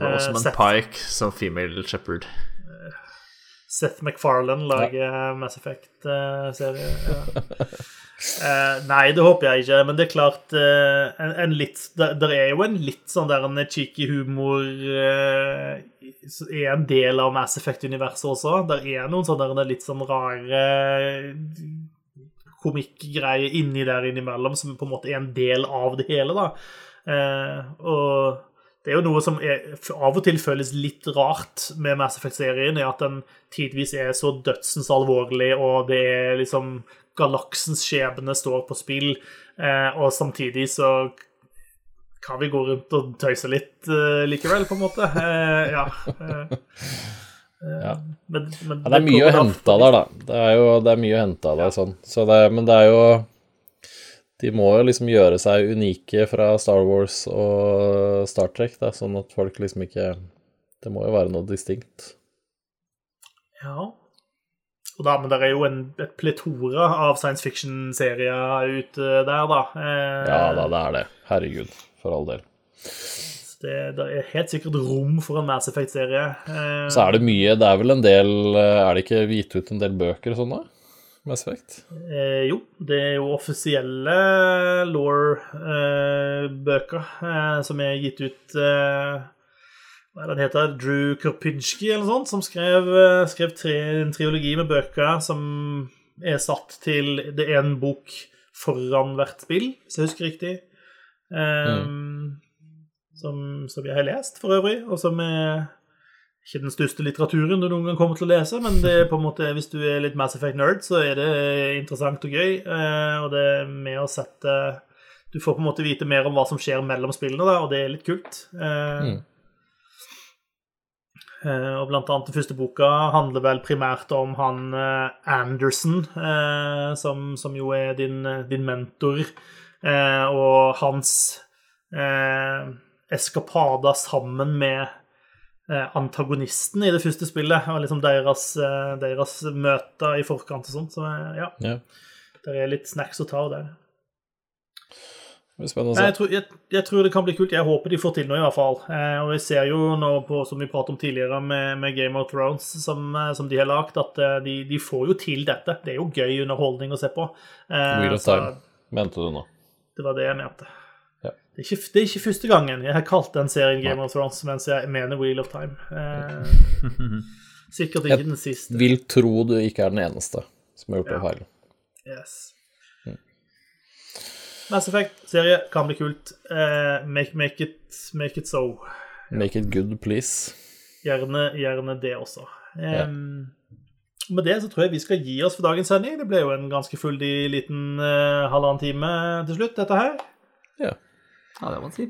Rosamund uh, Pike som female shepherd. Seth MacFarlane lager ja. Mass Effect-serie. Ja. Eh, nei, det håper jeg ikke, men det er klart eh, en, en litt det, det er jo en litt sånn der en cheeky humor eh, er en del av Mass Effect-universet også. Der er noen sånne der litt sånn rare komikkgreier inni der innimellom som på en måte er en del av det hele, da. Eh, og det er jo noe som er, av og til føles litt rart med Mass Effect-serien, er at den tidvis er så dødsens alvorlig, og det er liksom Galaksens skjebne står på spill, eh, og samtidig så kan vi gå rundt og tøyse litt eh, likevel, på en måte. Eh, ja. eh, Ja. Men, men, Ja, det er mye å hente av der, da. Det er jo det er mye å hente av der, sånn. Så det, men det er jo De må jo liksom gjøre seg unike fra Star Wars og Star Trek, da, sånn at folk liksom ikke Det må jo være noe distinkt. Ja. Og da, men det er jo en, et pletora av science fiction-serier ute der, da. Eh, Ja da, det er det. Herregud, for all del. Det, det er helt sikkert rom for en Mass Effect-serie. Eh, Så er det mye Det er vel en del Er det ikke gitt ut en del bøker og sånn, da? Mass Effect? eh, jo, det er jo offisielle law-bøker eh, som er gitt ut eh, Hva er det den heter? Drew Kropinski eller noe sånt, som skrev, eh, skrev tre, en triologi med bøker som er satt til Det er en bok foran hvert spill, hvis jeg husker riktig. Eh, som, som jeg har lest, for øvrig, og som er ikke den største litteraturen du noen gang kommer til å lese, men det er på en måte, hvis du er litt Mass Effect-nerd, så er det interessant og gøy. eh, Og det er med å sette Du får på en måte vite mer om hva som skjer mellom spillene, da, og det er litt kult. Eh, Mm. eh, Og blant annet den første boka handler vel primært om han Anderson, som, som jo er din, din mentor, og hans eskapader sammen med antagonisten i det første spillet, og liksom deres, eh, deres møter i forkant og sånt. Så eh, ja, Ja. det er litt snacks å ta av der. Det blir spennende å se. Jeg tror, jeg, jeg tror det kan bli kult. Jeg håper de får til noe, i hvert fall. Eh, og jeg ser jo nå på, som vi pratet om tidligere med, med Game of Thrones, som, eh, som de har lagt, at eh, de, de får jo til dette. Det er jo gøy underholdning å se på. Eh, Wheel of Time, mente du nå. Det var det jeg mente. Det, er ikke, det er ikke første gangen jeg har kalt den serien Game of Thrones mens jeg mener Wheel of Time. <laughs> Eh, sikkert ikke den siste. Jeg Vil tro du ikke er den eneste som har gjort det Ja. feil. Yes. Mass Effect-serie kan bli kult. Eh, make, make, it, make it so. Make it good, please. Gjerne, gjerne det også. Em, Med det så tror jeg vi skal gi oss for dagens sending. Det ble jo en ganske fyldig liten eh, halvannen time til slutt, dette her. Ja. Ja, det må man si.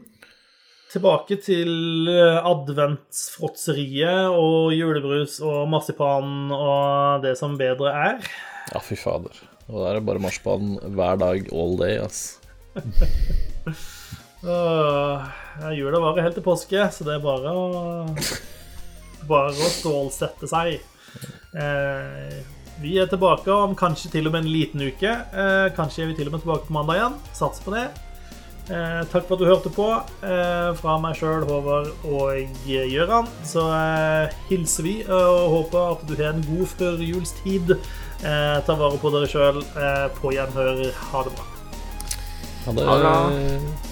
Tilbake til eh, adventsfråtseriet og julebrus og marsipan og det som bedre er. Ja, fy fader. Og der er det bare marsipan hver dag, all day, ass. <laughs> Ja, jula varer helt til påske, så det er bare å <laughs> Bare å stålsette seg. Eh, vi er tilbake om kanskje til og med en liten uke. Eh, kanskje er vi til og med tilbake på mandag igjen. Satser på det. Eh, takk for at du hørte på. Eh, fra meg sjøl, Håvard og Gøran, så eh, hilser vi og håper at du har en god førjulstid. Eh, ta vare på dere sjøl. Eh, på gjenhør. Ha det bra. Ha det. Ha det.